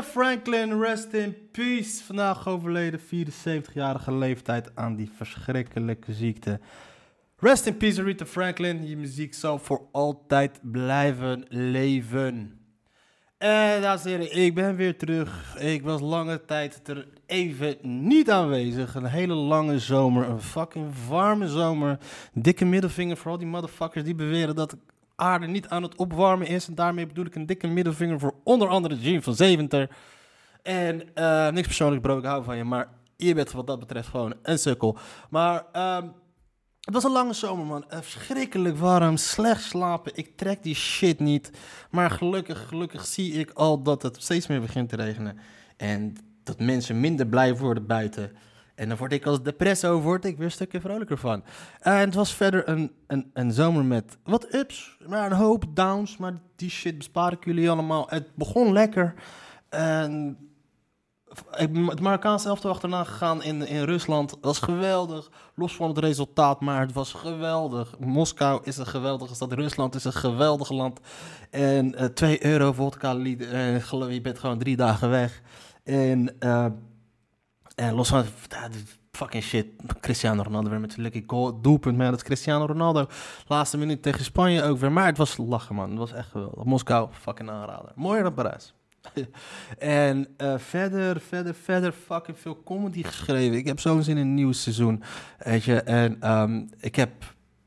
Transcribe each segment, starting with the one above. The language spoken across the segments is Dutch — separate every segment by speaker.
Speaker 1: Rita Franklin, rest in peace. Vandaag overleden, 74-jarige leeftijd aan die verschrikkelijke ziekte. Rest in peace, Rita Franklin. Je muziek zal voor altijd blijven leven. En dames en heren, ik ben weer terug. Ik was lange tijd er even niet aanwezig. Een hele lange zomer, een fucking warme zomer. Dikke middelvinger voor al die motherfuckers die beweren dat aarde niet aan het opwarmen is. En daarmee bedoel ik een dikke middelvinger voor onder andere Jim van Zeventer. En eh, niks persoonlijk, bro, ik hou van je. Maar je bent wat dat betreft gewoon een sukkel. Maar ehm, het was een lange zomer, man. Eh, Verschrikkelijk warm, slecht slapen. Ik trek die shit niet. Maar gelukkig, gelukkig zie ik al dat het steeds meer begint te regenen. En dat mensen minder blij worden buiten. En dan word ik als depresso word ik weer een stukje vrolijker van. En het was verder een, een, een zomer met wat ups, maar een hoop downs. Maar die shit bespaar ik jullie allemaal. Het begon lekker. En ik het Marokkaanse elftal achterna gegaan in, in Rusland. Dat was geweldig. Los van het resultaat, maar het was geweldig. Moskou is een geweldige stad. Rusland is een geweldig land. En eh 2 euro vodka, lied, geloof je bent gewoon drie dagen weg. En, eh, en los van die fucking shit. Cristiano Ronaldo weer met zijn lucky goal, doelpunt. Maar dat is Cristiano Ronaldo. Laatste minuut tegen Spanje ook weer. Maar het was lachen, man. Het was echt geweldig. Moskou, fucking aanrader. Mooier dan Parijs. en eh, verder, verder, verder fucking veel comedy geschreven. Ik heb zo'n zin in een nieuw seizoen. Weet je, en ehm, ik heb.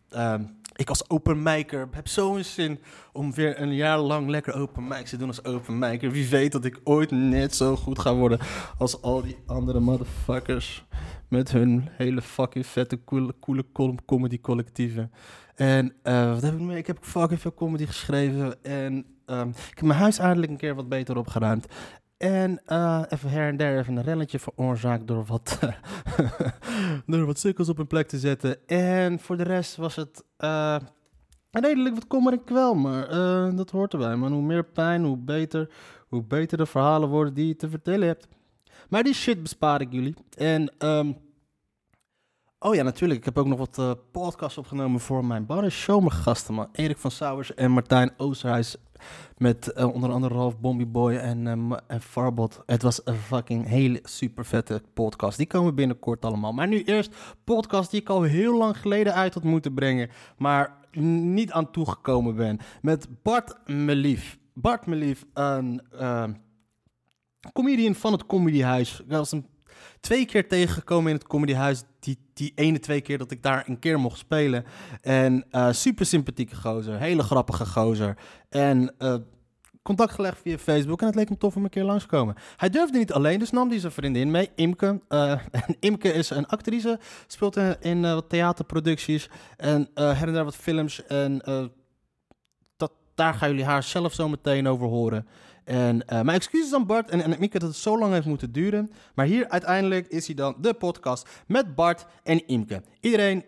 Speaker 1: ehm, ik als openmaker heb zo'n zin om weer een jaar lang lekker open mics te doen als openmaker. Wie weet dat ik ooit net zo goed ga worden als al die andere motherfuckers. Met hun hele fucking vette, coole, coole com- comedy collectieven. En eh, wat heb ik meer? Ik heb fucking veel comedy geschreven. En ehm, ik heb mijn huis eindelijk een keer wat beter opgeruimd. En eh, even her en der even een relletje veroorzaakt door wat, door wat sukkels op hun plek te zetten. En voor de rest was het eh, redelijk wat kommer en kwel, maar eh, dat hoort erbij. Man, hoe meer pijn, hoe beter, hoe beter de verhalen worden die je te vertellen hebt. Maar die shit bespaar ik jullie. En ehm, Oh ja, natuurlijk. Ik heb ook nog wat podcasts opgenomen voor mijn Barre Show. Mijn gasten, man. Erik van Sauers en Martijn Oosterhuis. Met eh, onder andere Ralf Bombi Boy en, eh, en Farbot. Het was een fucking hele super vette podcast. Die komen binnenkort allemaal. Maar nu eerst podcast die ik al heel lang geleden uit had moeten brengen. Maar niet aan toegekomen ben. Met Bart Melief. Bart Melief, een eh, comedian van het Comedyhuis. Ik was hem twee keer tegengekomen in het Comedyhuis. Die, die ene twee keer dat ik daar een keer mocht spelen. En eh, super sympathieke gozer. Hele grappige gozer. En eh, contact gelegd via Facebook. En het leek hem tof om een keer langskomen. Hij durfde niet alleen, dus nam hij zijn vriendin mee, Imke. Eh, en Imke is een actrice. Speelt in, wat theaterproducties. En her en wat films. En dat, daar gaan jullie haar zelf zo meteen over horen. En eh, mijn excuses aan Bart en, en Mieke dat het zo lang heeft moeten duren. Maar hier uiteindelijk is hij dan de podcast met Bart en Imke. Iedereen,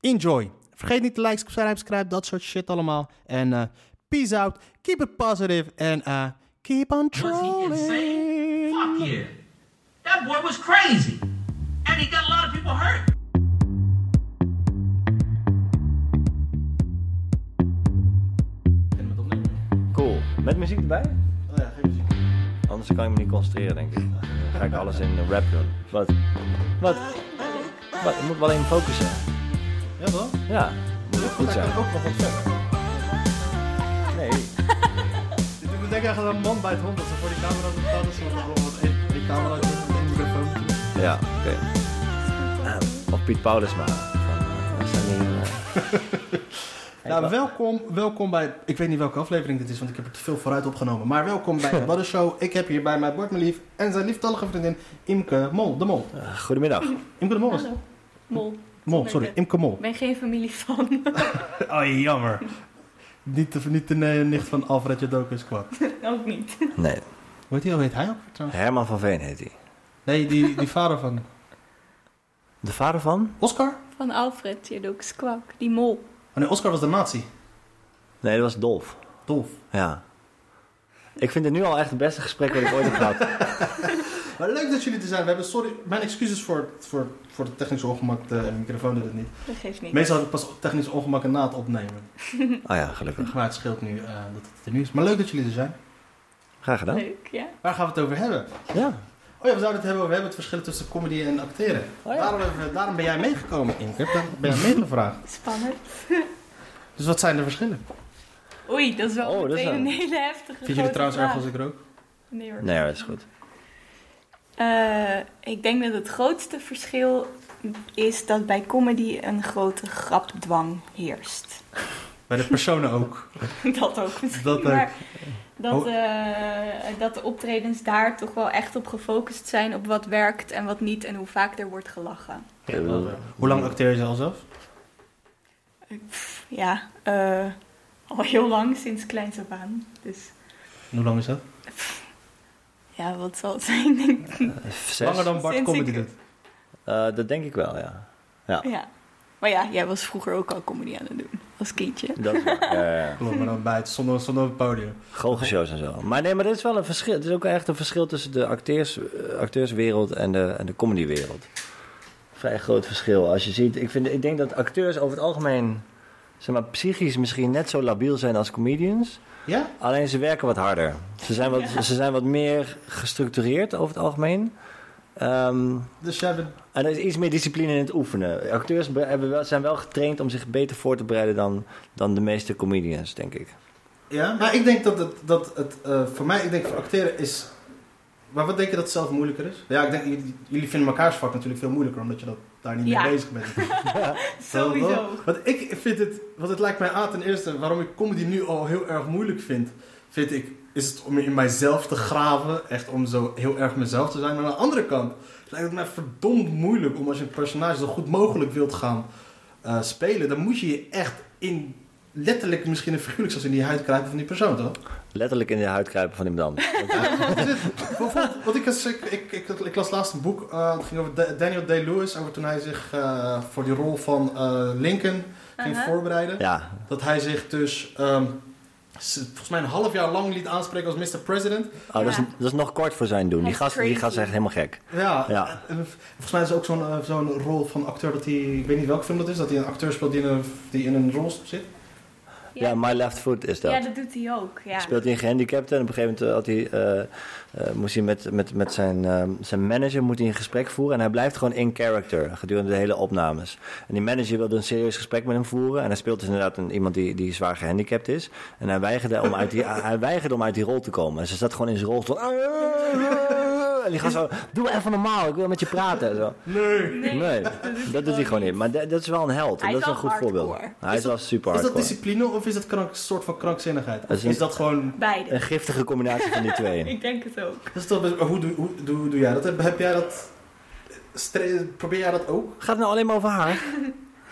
Speaker 1: enjoy. Vergeet niet te like, subscribe, subscribe, dat soort shit allemaal. En eh, peace out, keep it positive en eh, keep on trolling.
Speaker 2: Fuck yeah. That boy was crazy. And he got a lot of people hurt.
Speaker 3: Cool. Met muziek erbij? Anders kan ik me niet concentreren, denk ik. Dan ga ik alles in rap doen. Wat? Wat? Wat? Ik moet wel even focussen.
Speaker 1: Ja toch?
Speaker 3: Ja, moet ook goed zijn.
Speaker 1: ook nog wat verder.
Speaker 3: Nee.
Speaker 1: Ik moet denken aan een man bij het hond dat ze voor die camera staan. Dat ze bijvoorbeeld één- die camera en één microfoon.
Speaker 3: Ja, oké. Eh, Of Piet Paulusma. Van, eh, dat zijn die, eh,
Speaker 1: Nou, welkom, welkom bij, ik weet niet welke aflevering dit is, want ik heb er te veel vooruit opgenomen. Maar welkom bij de Badden Show. Ik heb hier bij mij Bart Melief en zijn lieftallige vriendin Imke Mol, de Mol.
Speaker 3: eh, goedemiddag.
Speaker 1: Imke de Mol is
Speaker 4: Hallo. Mol.
Speaker 1: Mol, sorry, Imke Mol.
Speaker 4: Ik ben geen familie van.
Speaker 1: Oh, jammer. Niet de, niet de nicht van Alfred Jodokus kwak.
Speaker 4: Ook niet.
Speaker 3: Nee,
Speaker 1: Hoe heet hij? Heet hij ook trouwens?
Speaker 3: Herman van Veen heet hij.
Speaker 1: Nee, die, die vader van
Speaker 3: De vader van?
Speaker 1: Oscar?
Speaker 4: Van Alfred Jedoks Kwak. Die mol.
Speaker 1: Oh nee, Oscar was de nazi.
Speaker 3: Nee, dat was Dolf.
Speaker 1: Dolf.
Speaker 3: Ja. Ik vind het nu al echt het beste gesprek wat ik ooit heb gehad.
Speaker 1: Maar leuk dat jullie er zijn. We hebben, sorry, mijn excuses voor, voor, voor het technische ongemak. De microfoon doet het niet.
Speaker 4: Dat geeft niet.
Speaker 1: Meestal heb ik pas technische ongemakken na het opnemen.
Speaker 3: Ah ja, gelukkig.
Speaker 1: Maar het scheelt nu eh, dat het er nu is. Maar leuk dat jullie er zijn.
Speaker 3: Graag gedaan.
Speaker 4: Leuk, ja.
Speaker 1: Waar gaan we het over hebben?
Speaker 3: Ja.
Speaker 1: Oh ja, we zouden het hebben over hebben het verschil tussen comedy en acteren.
Speaker 3: Oh ja.
Speaker 1: daarom, ben jij meegekomen, Inker. Daar ben jij meegevraagd.
Speaker 4: Spannend.
Speaker 1: Dus wat zijn de verschillen?
Speaker 4: Oei, dat is wel
Speaker 3: Oh, dat is
Speaker 4: meteen
Speaker 3: wel-
Speaker 4: een hele heftige
Speaker 1: Vind je het trouwens erg
Speaker 4: vraag.
Speaker 1: als ik rook?
Speaker 4: Nee hoor.
Speaker 3: Nee, dat is goed.
Speaker 4: Eh, ik denk dat het grootste verschil is dat bij comedy een grote grapdwang heerst.
Speaker 1: Bij de personen ook.
Speaker 4: dat ook misschien.
Speaker 1: Dat ook.
Speaker 4: maar dat,
Speaker 1: Oh.
Speaker 4: eh, dat de optredens daar toch wel echt op gefocust zijn op wat werkt en wat niet en hoe vaak er wordt gelachen.
Speaker 1: Hoe lang acteer je al zelf?
Speaker 4: Pff, ja, eh, al heel lang, sinds kleins af aan. Dus
Speaker 1: Hoe lang is dat?
Speaker 4: ja, wat zal het zijn? denk ik.
Speaker 3: Zes?
Speaker 1: Langer dan Bart comedy
Speaker 4: ik-
Speaker 1: doet.
Speaker 3: Eh, dat denk ik wel, ja. Ja,
Speaker 4: ja. Maar ja, jij was vroeger ook al comedy aan het doen, als kindje.
Speaker 3: dat is waar. Ja, ja, ja.
Speaker 1: Klopt, maar dan buiten, zonder, zonder op het podium.
Speaker 3: Goochelshows en zo. Maar nee, maar er is wel een verschil. Het is ook echt een verschil tussen de acteurs, eh, acteurswereld en de, en de comedywereld. Vrij groot verschil. Als je ziet, ik, vind, ik denk dat acteurs over het algemeen, zeg maar, psychisch misschien net zo labiel zijn als comedians.
Speaker 1: Ja?
Speaker 3: Alleen ze werken wat harder. Ze zijn wat,
Speaker 4: Ja.
Speaker 3: ze zijn wat meer gestructureerd over het algemeen. Ehm,
Speaker 1: Dus jij bent...
Speaker 3: en er is iets meer discipline in het oefenen. Acteurs wel, zijn wel getraind om zich beter voor te bereiden dan, dan de meeste comedians, denk ik.
Speaker 1: Ja? Maar ik denk dat het, dat het eh, voor mij, ik denk voor acteren is... Maar wat denk je dat het zelf moeilijker is? Ja, ik denk, jullie- jullie vinden mekaars vak natuurlijk veel moeilijker, omdat je dat daar niet
Speaker 4: Ja.
Speaker 1: mee bezig bent.
Speaker 4: Sowieso.
Speaker 1: Want ik vind het, want het lijkt mij aan ten eerste, waarom ik comedy nu al heel erg moeilijk vind, vind ik, is het om in mijzelf te graven, echt om zo heel erg mezelf te zijn. Maar aan de andere kant lijkt het mij verdomd moeilijk om als je een personage zo goed mogelijk wilt gaan eh, spelen, dan moet je je echt in, letterlijk misschien een figuurlijk zelfs in die huid kruipen van die persoon, toch?
Speaker 3: Letterlijk in de huid kruipen van iemand anders.
Speaker 1: Ja, Want ik, ik, ik, ik, ik las laatst een boek, eh, het ging over Da- Daniel Day-Lewis, over toen hij zich eh, voor die rol van eh, Lincoln ging
Speaker 4: Aha.
Speaker 1: voorbereiden.
Speaker 3: Ja,
Speaker 1: Dat hij zich dus ehm, volgens mij een half jaar lang liet aanspreken als Mr. President.
Speaker 3: oh, dat, is, dat is nog kort voor zijn doen. Die gast, die gast is echt helemaal gek.
Speaker 1: Ja,
Speaker 3: Ja.
Speaker 1: en volgens mij is het ook zo'n eh, zo'n rol van acteur dat hij, ik weet niet welke film dat is, dat hij een acteur speelt die in een, die in een rol zit.
Speaker 3: Ja, My Left Foot is dat.
Speaker 4: Ja, dat doet hij ook. Ja.
Speaker 3: Speelt hij een gehandicapte en op een gegeven moment had hij, eh, eh, moest hij met, met, met zijn, eh, zijn manager moet hij een gesprek voeren. En hij blijft gewoon in character gedurende de hele opnames. En die manager wilde een serieus gesprek met hem voeren. En hij speelt dus inderdaad een, iemand die, die zwaar gehandicapt is. En hij weigerde, om uit die, hij weigerde om uit die rol te komen. En ze zat gewoon in zijn rol. Zo, en die gaat zo, doe even normaal, ik wil met je praten. en Zo.
Speaker 1: Nee.
Speaker 4: Nee,
Speaker 3: Nee, dat doet hij gewoon niet. Maar dat, dat is wel een held. En
Speaker 4: Hij
Speaker 3: dat
Speaker 4: is
Speaker 3: een goed voorbeeld. Hij
Speaker 1: Is
Speaker 3: is wel super
Speaker 1: Is dat discipline of is dat krank, een soort van krankzinnigheid?
Speaker 3: Is
Speaker 1: dat gewoon...
Speaker 4: Beide.
Speaker 3: Een giftige combinatie van die twee.
Speaker 4: Ik denk het ook.
Speaker 1: Dat is toch, best- hoe, doe, hoe, doe, hoe doe jij dat? Heb, heb jij dat... Probeer jij dat ook?
Speaker 3: Gaat het nou alleen maar over haar?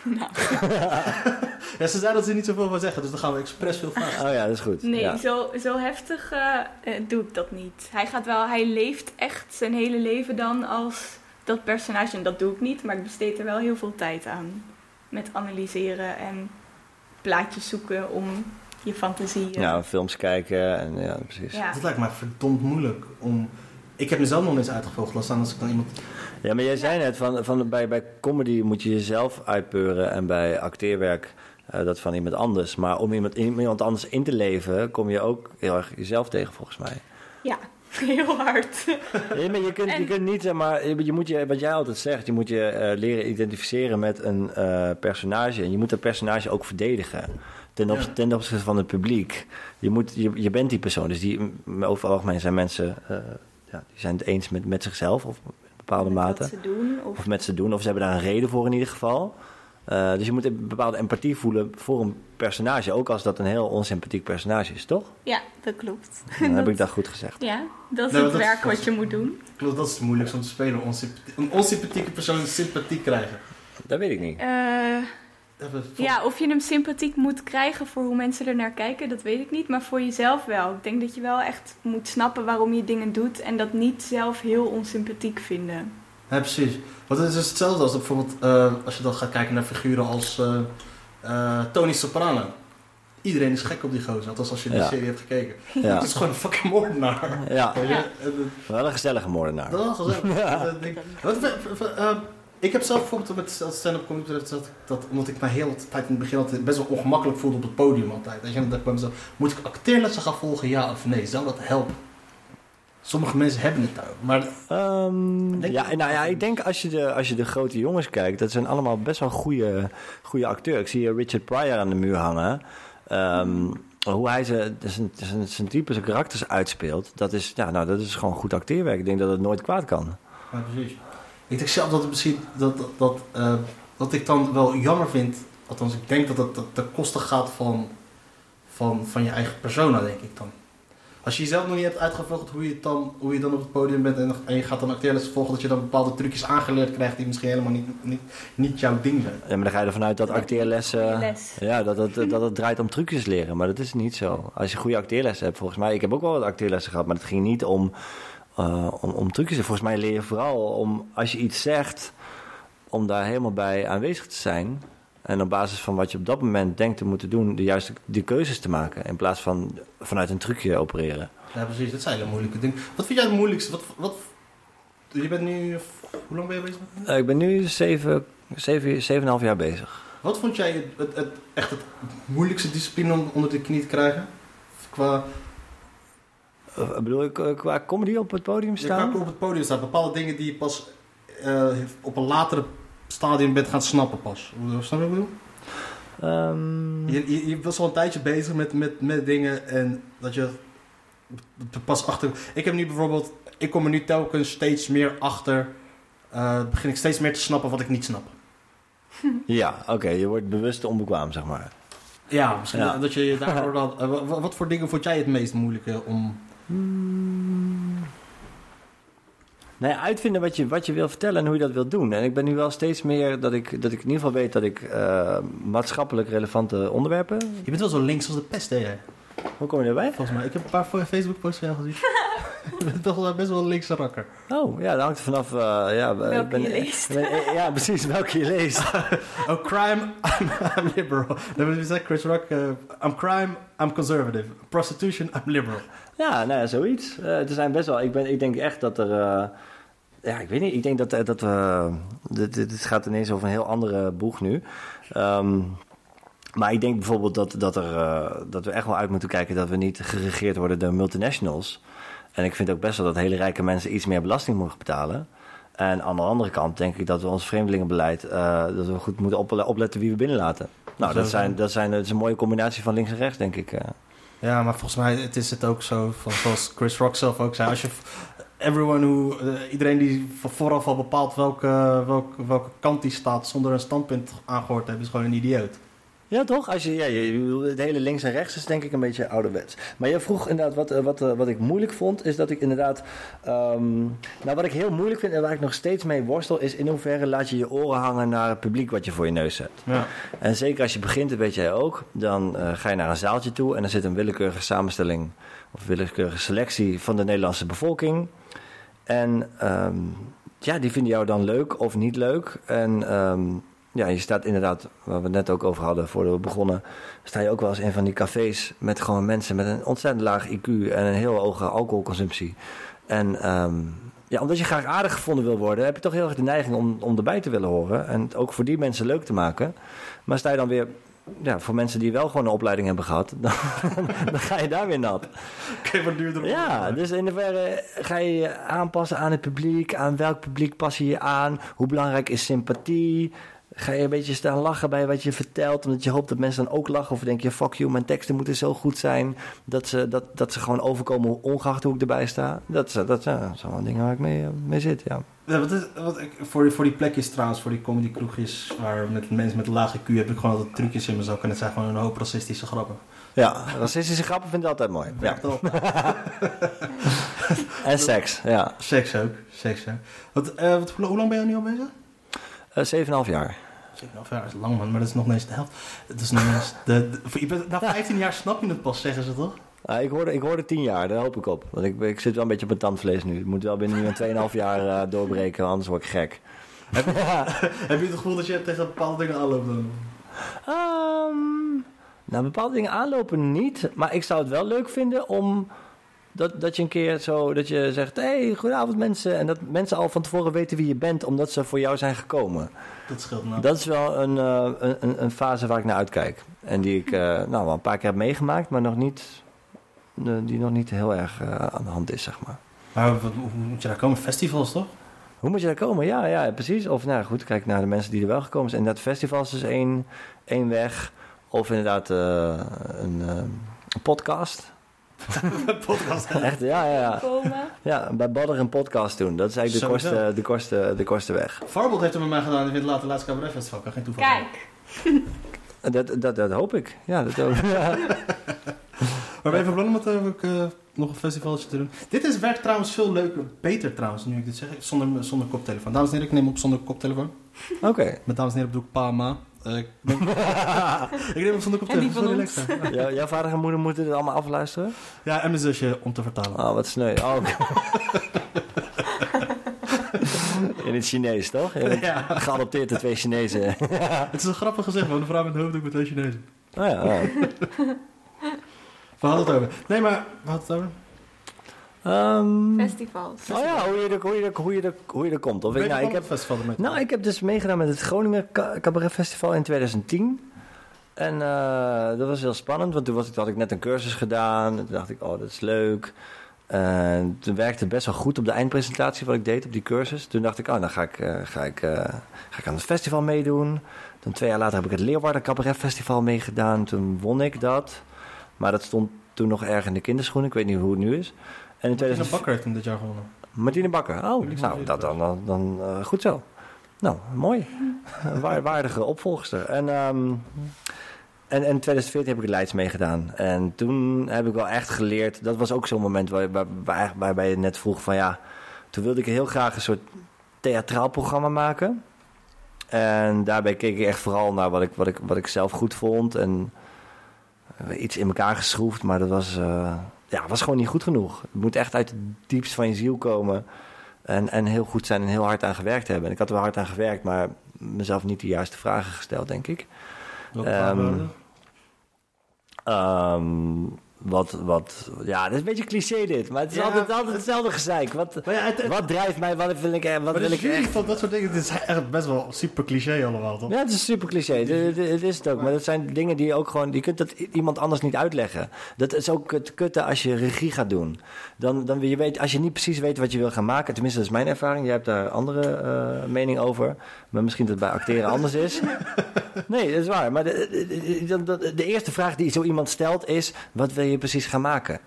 Speaker 4: Nou,
Speaker 1: Ja, ze zei dat ze er niet zoveel van zeggen, dus dan gaan we expres veel vragen.
Speaker 3: Oh ja, dat is goed.
Speaker 4: nee,
Speaker 3: Ja.
Speaker 4: zo, zo heftig eh, eh, doe ik dat niet. Hij gaat wel, hij leeft echt zijn hele leven dan als dat personage. En dat doe ik niet, maar ik besteed er wel heel veel tijd aan. Met analyseren en plaatjes zoeken om je fantasie... eh,
Speaker 3: Ja, films kijken en ja, precies. Ja.
Speaker 4: ja.
Speaker 1: Dat lijkt mij verdomd moeilijk om... Ik heb mezelf nog eens uitgevolgd, laat staan als ik dan iemand...
Speaker 3: maar jij zei net, van, van, bij, bij comedy moet je jezelf uitpeuren en bij acteerwerk eh, dat van iemand anders. Maar om iemand, iemand anders in te leven, kom je ook heel erg jezelf tegen, volgens mij.
Speaker 4: ja, heel hard.
Speaker 3: Ja, maar je, kunt, je kunt niet, zeg maar, je, je moet je, wat jij altijd zegt, je moet je eh, leren identificeren met een eh, personage. En je moet dat personage ook verdedigen. Ten, op,
Speaker 1: Ja.
Speaker 3: ten opzichte van het publiek. Je, moet, je, je bent die persoon. Dus die, over het algemeen zijn mensen, eh, ja, die zijn het eens met, met zichzelf of bepaalde
Speaker 4: Met
Speaker 3: mate.
Speaker 4: Ze doen. Of,
Speaker 3: Of met ze doen, of ze hebben daar een reden voor in ieder geval. Eh, dus je moet een bepaalde empathie voelen voor een personage. Ook als dat een heel onsympathiek personage is, toch?
Speaker 4: ja, dat klopt.
Speaker 3: Dan heb ik dat goed gezegd.
Speaker 4: Ja, dat is
Speaker 1: Nee,
Speaker 4: het
Speaker 1: dat-
Speaker 4: werk wat je moet doen.
Speaker 1: Geloof dat is het moeilijkste om te spelen. Onsympathie- een onsympathieke persoon sympathie krijgen.
Speaker 3: Dat weet ik niet.
Speaker 4: Eh, ja, of je hem sympathiek moet krijgen voor hoe mensen er naar kijken, dat weet ik niet. Maar voor jezelf wel. Ik denk dat je wel echt moet snappen waarom je dingen doet en dat niet zelf heel onsympathiek vinden.
Speaker 1: Ja, precies. Want het is dus hetzelfde als dat bijvoorbeeld eh, als je dan gaat kijken naar figuren als eh, eh, Tony Soprano. Iedereen is gek op die gozer, althans als je de
Speaker 3: Ja.
Speaker 1: serie hebt gekeken.
Speaker 3: Ja.
Speaker 1: Het is gewoon een fucking moordenaar.
Speaker 3: Ja?
Speaker 4: Ja.
Speaker 3: Wel een gezellige moordenaar.
Speaker 1: Dat was wel. Dat ding- Wat- wat- wat- eh, Ik heb zelf bijvoorbeeld met stand-up comedy betreft dat, dat omdat ik mij heel de tijd in het begin altijd best wel ongemakkelijk voelde op het podium altijd. En dat ik bij mezelf, moet ik acteerlessen gaan volgen, ja of nee? Zou dat helpen? Sommige mensen hebben het daar. Maar
Speaker 3: Ehm,
Speaker 1: Denk
Speaker 3: ja, nou ja, ik denk als je, de, als je de grote jongens kijkt, dat zijn allemaal best wel goede, goede acteurs. Ik zie Richard Pryor aan de muur hangen. Ehm, hoe hij ze, zijn, zijn, zijn type, zijn karakters uitspeelt, dat is, ja, nou, dat is gewoon goed acteerwerk. Ik denk dat het nooit kwaad kan.
Speaker 1: Ja, precies. Ik denk zelf dat het misschien dat, dat, dat, eh, wat ik dan wel jammer vind, althans ik denk dat het dat ten koste gaat van, van, van je eigen persona, denk ik dan. Als je jezelf nog niet hebt uitgevogeld hoe je, dan, hoe je dan op het podium bent en, en je gaat dan acteerles volgen, dat je dan bepaalde trucjes aangeleerd krijgt die misschien helemaal niet, niet, niet jouw ding zijn.
Speaker 3: Ja, maar dan ga je ervan uit dat acteerlessen,
Speaker 4: les.
Speaker 3: ja, dat het, dat het draait om trucjes leren. Maar dat is niet zo. Als je goede acteerlessen hebt, volgens mij, ik heb ook wel wat acteerlessen gehad, maar het ging niet om, eh, om, om trucjes. Volgens mij leer je vooral om, als je iets zegt, om daar helemaal bij aanwezig te zijn. En op basis van wat je op dat moment denkt te moeten doen, de juiste die keuzes te maken. In plaats van vanuit een trucje opereren.
Speaker 1: Ja, precies. Dat zijn hele moeilijke dingen. Wat vind jij het moeilijkste? Wat, wat, je bent nu, hoe lang ben je bezig?
Speaker 3: Eh, ik ben nu zeven, zeven, zeven en een half jaar bezig.
Speaker 1: Wat vond jij het, het, het- echt het moeilijkste discipline om onder de knie te krijgen? Qua,
Speaker 3: bedoel ik eh, qua comedy op het podium staan?
Speaker 1: kan op het podium staan. Bepaalde dingen die je pas eh, op een latere stadium bent gaan snappen pas. Hoe- Snap je wat ik bedoel?
Speaker 3: Ehm,
Speaker 1: Je, je, je was al een tijdje bezig met, met, met dingen en dat je pas achter... Ik heb nu bijvoorbeeld... Ik kom er nu telkens steeds meer achter... eh, begin ik steeds meer te snappen wat ik niet snap.
Speaker 3: Ja, oké, je wordt bewust onbekwaam, zeg maar.
Speaker 1: Ja, misschien
Speaker 3: Ja.
Speaker 1: dat je daardoor dan... eh, wa- wa- wat voor dingen vond jij het meest moeilijke om...
Speaker 3: Nee, uitvinden wat je, wat je wil vertellen en hoe je dat wilt doen. En ik ben nu wel steeds meer dat ik, dat ik in ieder geval weet dat ik eh, maatschappelijk relevante onderwerpen.
Speaker 1: Je bent wel zo links als de pest, hè?
Speaker 3: Hoe kom je erbij?
Speaker 1: Volgens mij. Ik heb een paar Facebook-posts van jou gezien. je bent toch wel best wel een linkse rakker.
Speaker 3: Oh, ja, dat hangt er vanaf. eh, ja, ik
Speaker 4: Welke
Speaker 3: ben-
Speaker 4: je leest.
Speaker 3: ben- eh, ja, precies, welke je leest.
Speaker 1: Oh, crime, I'm, I'm liberal. Dat zegt Chris Rock. eh, I'm crime, I'm conservative. Prostitution, I'm liberal.
Speaker 3: Ja, nou ja, zoiets. Eh, er zijn best wel. Ik, ben, ik denk echt dat er. eh, ja, ik weet niet. Ik denk dat, eh, dat we. dit, dit dit gaat ineens over een heel andere boeg nu. Ehm, maar ik denk bijvoorbeeld dat, dat, er, eh, dat we echt wel uit moeten kijken dat we niet geregeerd worden door multinationals. En ik vind ook best wel dat hele rijke mensen iets meer belasting mogen betalen. En aan de andere kant denk ik dat we ons vreemdelingenbeleid. eh, dat we goed moeten ople- opletten wie we binnenlaten. Nou, dat, zijn, dat, zijn, dat is een mooie combinatie van links en rechts, denk ik. eh.
Speaker 1: Ja, maar volgens mij het is het ook zo, van, zoals Chris Rock zelf ook zei. Als je, everyone who, eh, iedereen die vooraf al bepaalt welke, welke, welke kant die staat zonder een standpunt aangehoord te hebben, is gewoon een idioot.
Speaker 3: Ja, toch? Als je, ja, je, het hele links en rechts is denk ik een beetje ouderwets. Maar je vroeg inderdaad, wat, eh, wat, eh, wat ik moeilijk vond, is dat ik inderdaad... ehm, nou, wat ik heel moeilijk vind en waar ik nog steeds mee worstel... is in hoeverre laat je je oren hangen naar het publiek wat je voor je neus hebt.
Speaker 1: Ja.
Speaker 3: En zeker als je begint, dat weet jij ook... dan eh, ga je naar een zaaltje toe en er zit een willekeurige samenstelling... of willekeurige selectie van de Nederlandse bevolking. En ehm, ja, die vinden jou dan leuk of niet leuk. En... ehm, ja, je staat inderdaad, waar we het net ook over hadden voordat we begonnen, sta je ook wel eens in van die cafés met gewoon mensen met een ontzettend laag IQ en een heel hoge alcoholconsumptie. En ehm, ja, omdat je graag aardig gevonden wil worden, heb je toch heel erg de neiging om, om erbij te willen horen. En het ook voor die mensen leuk te maken. Maar sta je dan weer, ja, voor mensen die wel gewoon een opleiding hebben gehad, dan, dan ga je daar weer nat.
Speaker 1: Oké, wat duurder op.
Speaker 3: Ja, dus in hoeverre ga je je aanpassen aan het publiek? Aan welk publiek pas je je aan? Hoe belangrijk is sympathie? Ga je een beetje staan lachen bij wat je vertelt, omdat je hoopt dat mensen dan ook lachen? Of denk je, fuck you, mijn teksten moeten zo goed zijn dat ze, dat, dat ze gewoon overkomen, ongeacht hoe ik erbij sta? Dat, dat, ja, dat zijn wel dingen waar ik mee, eh, mee zit, ja.
Speaker 1: Ja, wat is, wat ik, voor, voor die plekjes trouwens, voor die comedykroegjes waar met mensen met een lage IQ heb ik gewoon altijd trucjes in mijn zak en het zijn gewoon een hoop racistische grappen.
Speaker 3: Ja, racistische grappen vind ik altijd mooi. Ja. En seks, ja.
Speaker 1: Seks ook, seks ook. Wat, eh, wat, hoe, hoe lang ben je nu al bezig?
Speaker 3: Eh, Zeven en een half jaar.
Speaker 1: Zeker half jaar is lang man, maar dat is nog niet eens de helft. Het is nog eens de, de- voor- je bent- na 15 jaar snap je het pas, zeggen ze toch?
Speaker 3: Ah, ik, hoorde, ik hoorde tien jaar, daar hoop ik op. Want ik, ik zit wel een beetje op mijn tandvlees nu. Ik moet wel binnen nu een 2,5 jaar eh, doorbreken, anders word ik gek.
Speaker 1: Heb je het gevoel dat je tegen bepaalde dingen aanloopt dan?
Speaker 3: Ehm, nou, bepaalde dingen aanlopen niet. Maar ik zou het wel leuk vinden om... Dat, dat je een keer zo... Dat je zegt... hey, goedenavond mensen. En dat mensen al van tevoren weten wie je bent... omdat ze voor jou zijn gekomen.
Speaker 1: Dat scheelt nou.
Speaker 3: Dat is wel een, eh, een, een, fase waar ik naar uitkijk. En die ik eh, nou, wel een paar keer heb meegemaakt... maar nog niet, eh, die nog niet heel erg aan de hand is, zeg maar.
Speaker 1: Maar hoe moet je daar komen? Festivals, toch?
Speaker 3: Hoe moet je daar komen? Ja, ja, precies. Of nou goed, kijk naar de mensen die er wel gekomen zijn. Inderdaad, festivals is één, één weg. Of inderdaad een, een podcast.
Speaker 1: Podcast.
Speaker 3: Echt, ja, ja, ja.
Speaker 4: Komen.
Speaker 3: Ja, bij Badder een podcast doen. Dat is eigenlijk de
Speaker 1: Sowieso.
Speaker 3: kortste, de, kortste, de kortste weg.
Speaker 1: Farbold heeft het met mij gedaan in het later laatste cabaret festival. Kan geen toeval.
Speaker 4: Kijk,
Speaker 3: Dat, dat, dat hoop ik. Ja, dat hoop ik.
Speaker 1: Maar ben je van plan om het eh, ook, eh, nog een festivaltje te doen? Dit is, werkt trouwens veel leuker, beter trouwens, nu ik dit zeg. Zonder, zonder koptelefoon. Dames en heren, ik neem op zonder koptelefoon.
Speaker 3: Oké.
Speaker 1: Met dames en heren bedoel ik pa, ma. Eh, ik, ben- ik neem koptelefoon.
Speaker 4: van
Speaker 1: Sorry,
Speaker 4: ons.
Speaker 1: Lexa.
Speaker 3: Jou- jouw vader en moeder moeten dit allemaal afluisteren?
Speaker 1: Ja, en mijn zusje om te vertalen.
Speaker 3: Oh, wat sneu. Oh. In het Chinees, toch?
Speaker 1: Ja.
Speaker 3: geadopteerd door twee Chinezen.
Speaker 1: Het is een grappig gezegd, want een vrouw met een hoofddoek met twee Chinezen.
Speaker 3: Oh ja, oh.
Speaker 1: We hadden het over. Nee, maar we hadden het over.
Speaker 3: Ehm,
Speaker 4: festivals.
Speaker 3: oh ja, hoe je er, hoe je er, hoe je er, hoe je er komt. Of ik, nou, ik, heb,
Speaker 1: festival
Speaker 3: nou, ik heb dus meegedaan met het Groningen Ca- Cabaret Festival in 2010. En eh, dat was heel spannend, want toen was ik, had ik net een cursus gedaan. En toen dacht ik, oh, dat is leuk. En toen werkte het best wel goed op de eindpresentatie wat ik deed op die cursus. Toen dacht ik, oh, dan ga ik, eh, ga ik, eh, ga ik aan het festival meedoen. Dan twee jaar later heb ik het Leeuwarden Cabaret Festival meegedaan. Toen won ik dat. Maar dat stond toen nog erg in de kinderschoenen. Ik weet niet hoe het nu is. En in
Speaker 1: Tina
Speaker 3: 2000...
Speaker 1: Bakker heeft hem dit jaar gewonnen.
Speaker 3: Martine Bakker. Oh, nou, dat dan, dan, dan eh, goed zo. Nou, mooi. Waar- waardige opvolgster. En, ehm, en, en in 2014 heb ik het Leids meegedaan. En toen heb ik wel echt geleerd. Dat was ook zo'n moment waar, waar, waar- waarbij je net vroeg van ja. Toen wilde ik heel graag een soort theatraal programma maken. En daarbij keek ik echt vooral naar wat ik, wat ik, wat ik zelf goed vond. En eh, iets in elkaar geschroefd, maar dat was, eh, ja, was gewoon niet goed genoeg. Het moet echt uit het diepst van je ziel komen. En, en heel goed zijn en heel hard aan gewerkt hebben. En ik had er wel hard aan gewerkt, maar mezelf niet de juiste vragen gesteld, denk ik. Ehm, wat, wat, ja, dat is een beetje cliché dit, maar het is
Speaker 1: Ja,
Speaker 3: altijd, altijd hetzelfde gezeik. Wat,
Speaker 1: ja, het, het-
Speaker 3: wat drijft mij, wat wil ik, eh, wat
Speaker 1: maar
Speaker 3: wil ik echt?
Speaker 1: van dat soort dingen, dit is echt best wel super cliché allemaal, toch?
Speaker 3: Ja, het is super cliché. Het, het- het is het ook. Maar dat zijn dingen die je ook gewoon... Je kunt dat iemand anders niet uitleggen. Dat is ook het kutte als je regie gaat doen. Dan, dan je weet, als je niet precies weet wat je wil gaan maken... Tenminste, dat is mijn ervaring. Jij hebt daar andere eh, mening over. Maar misschien dat het bij acteren anders is. Nee, dat is waar. Maar de, de, de- de- de eerste vraag die zo iemand stelt is... Wat wil je precies gaan maken?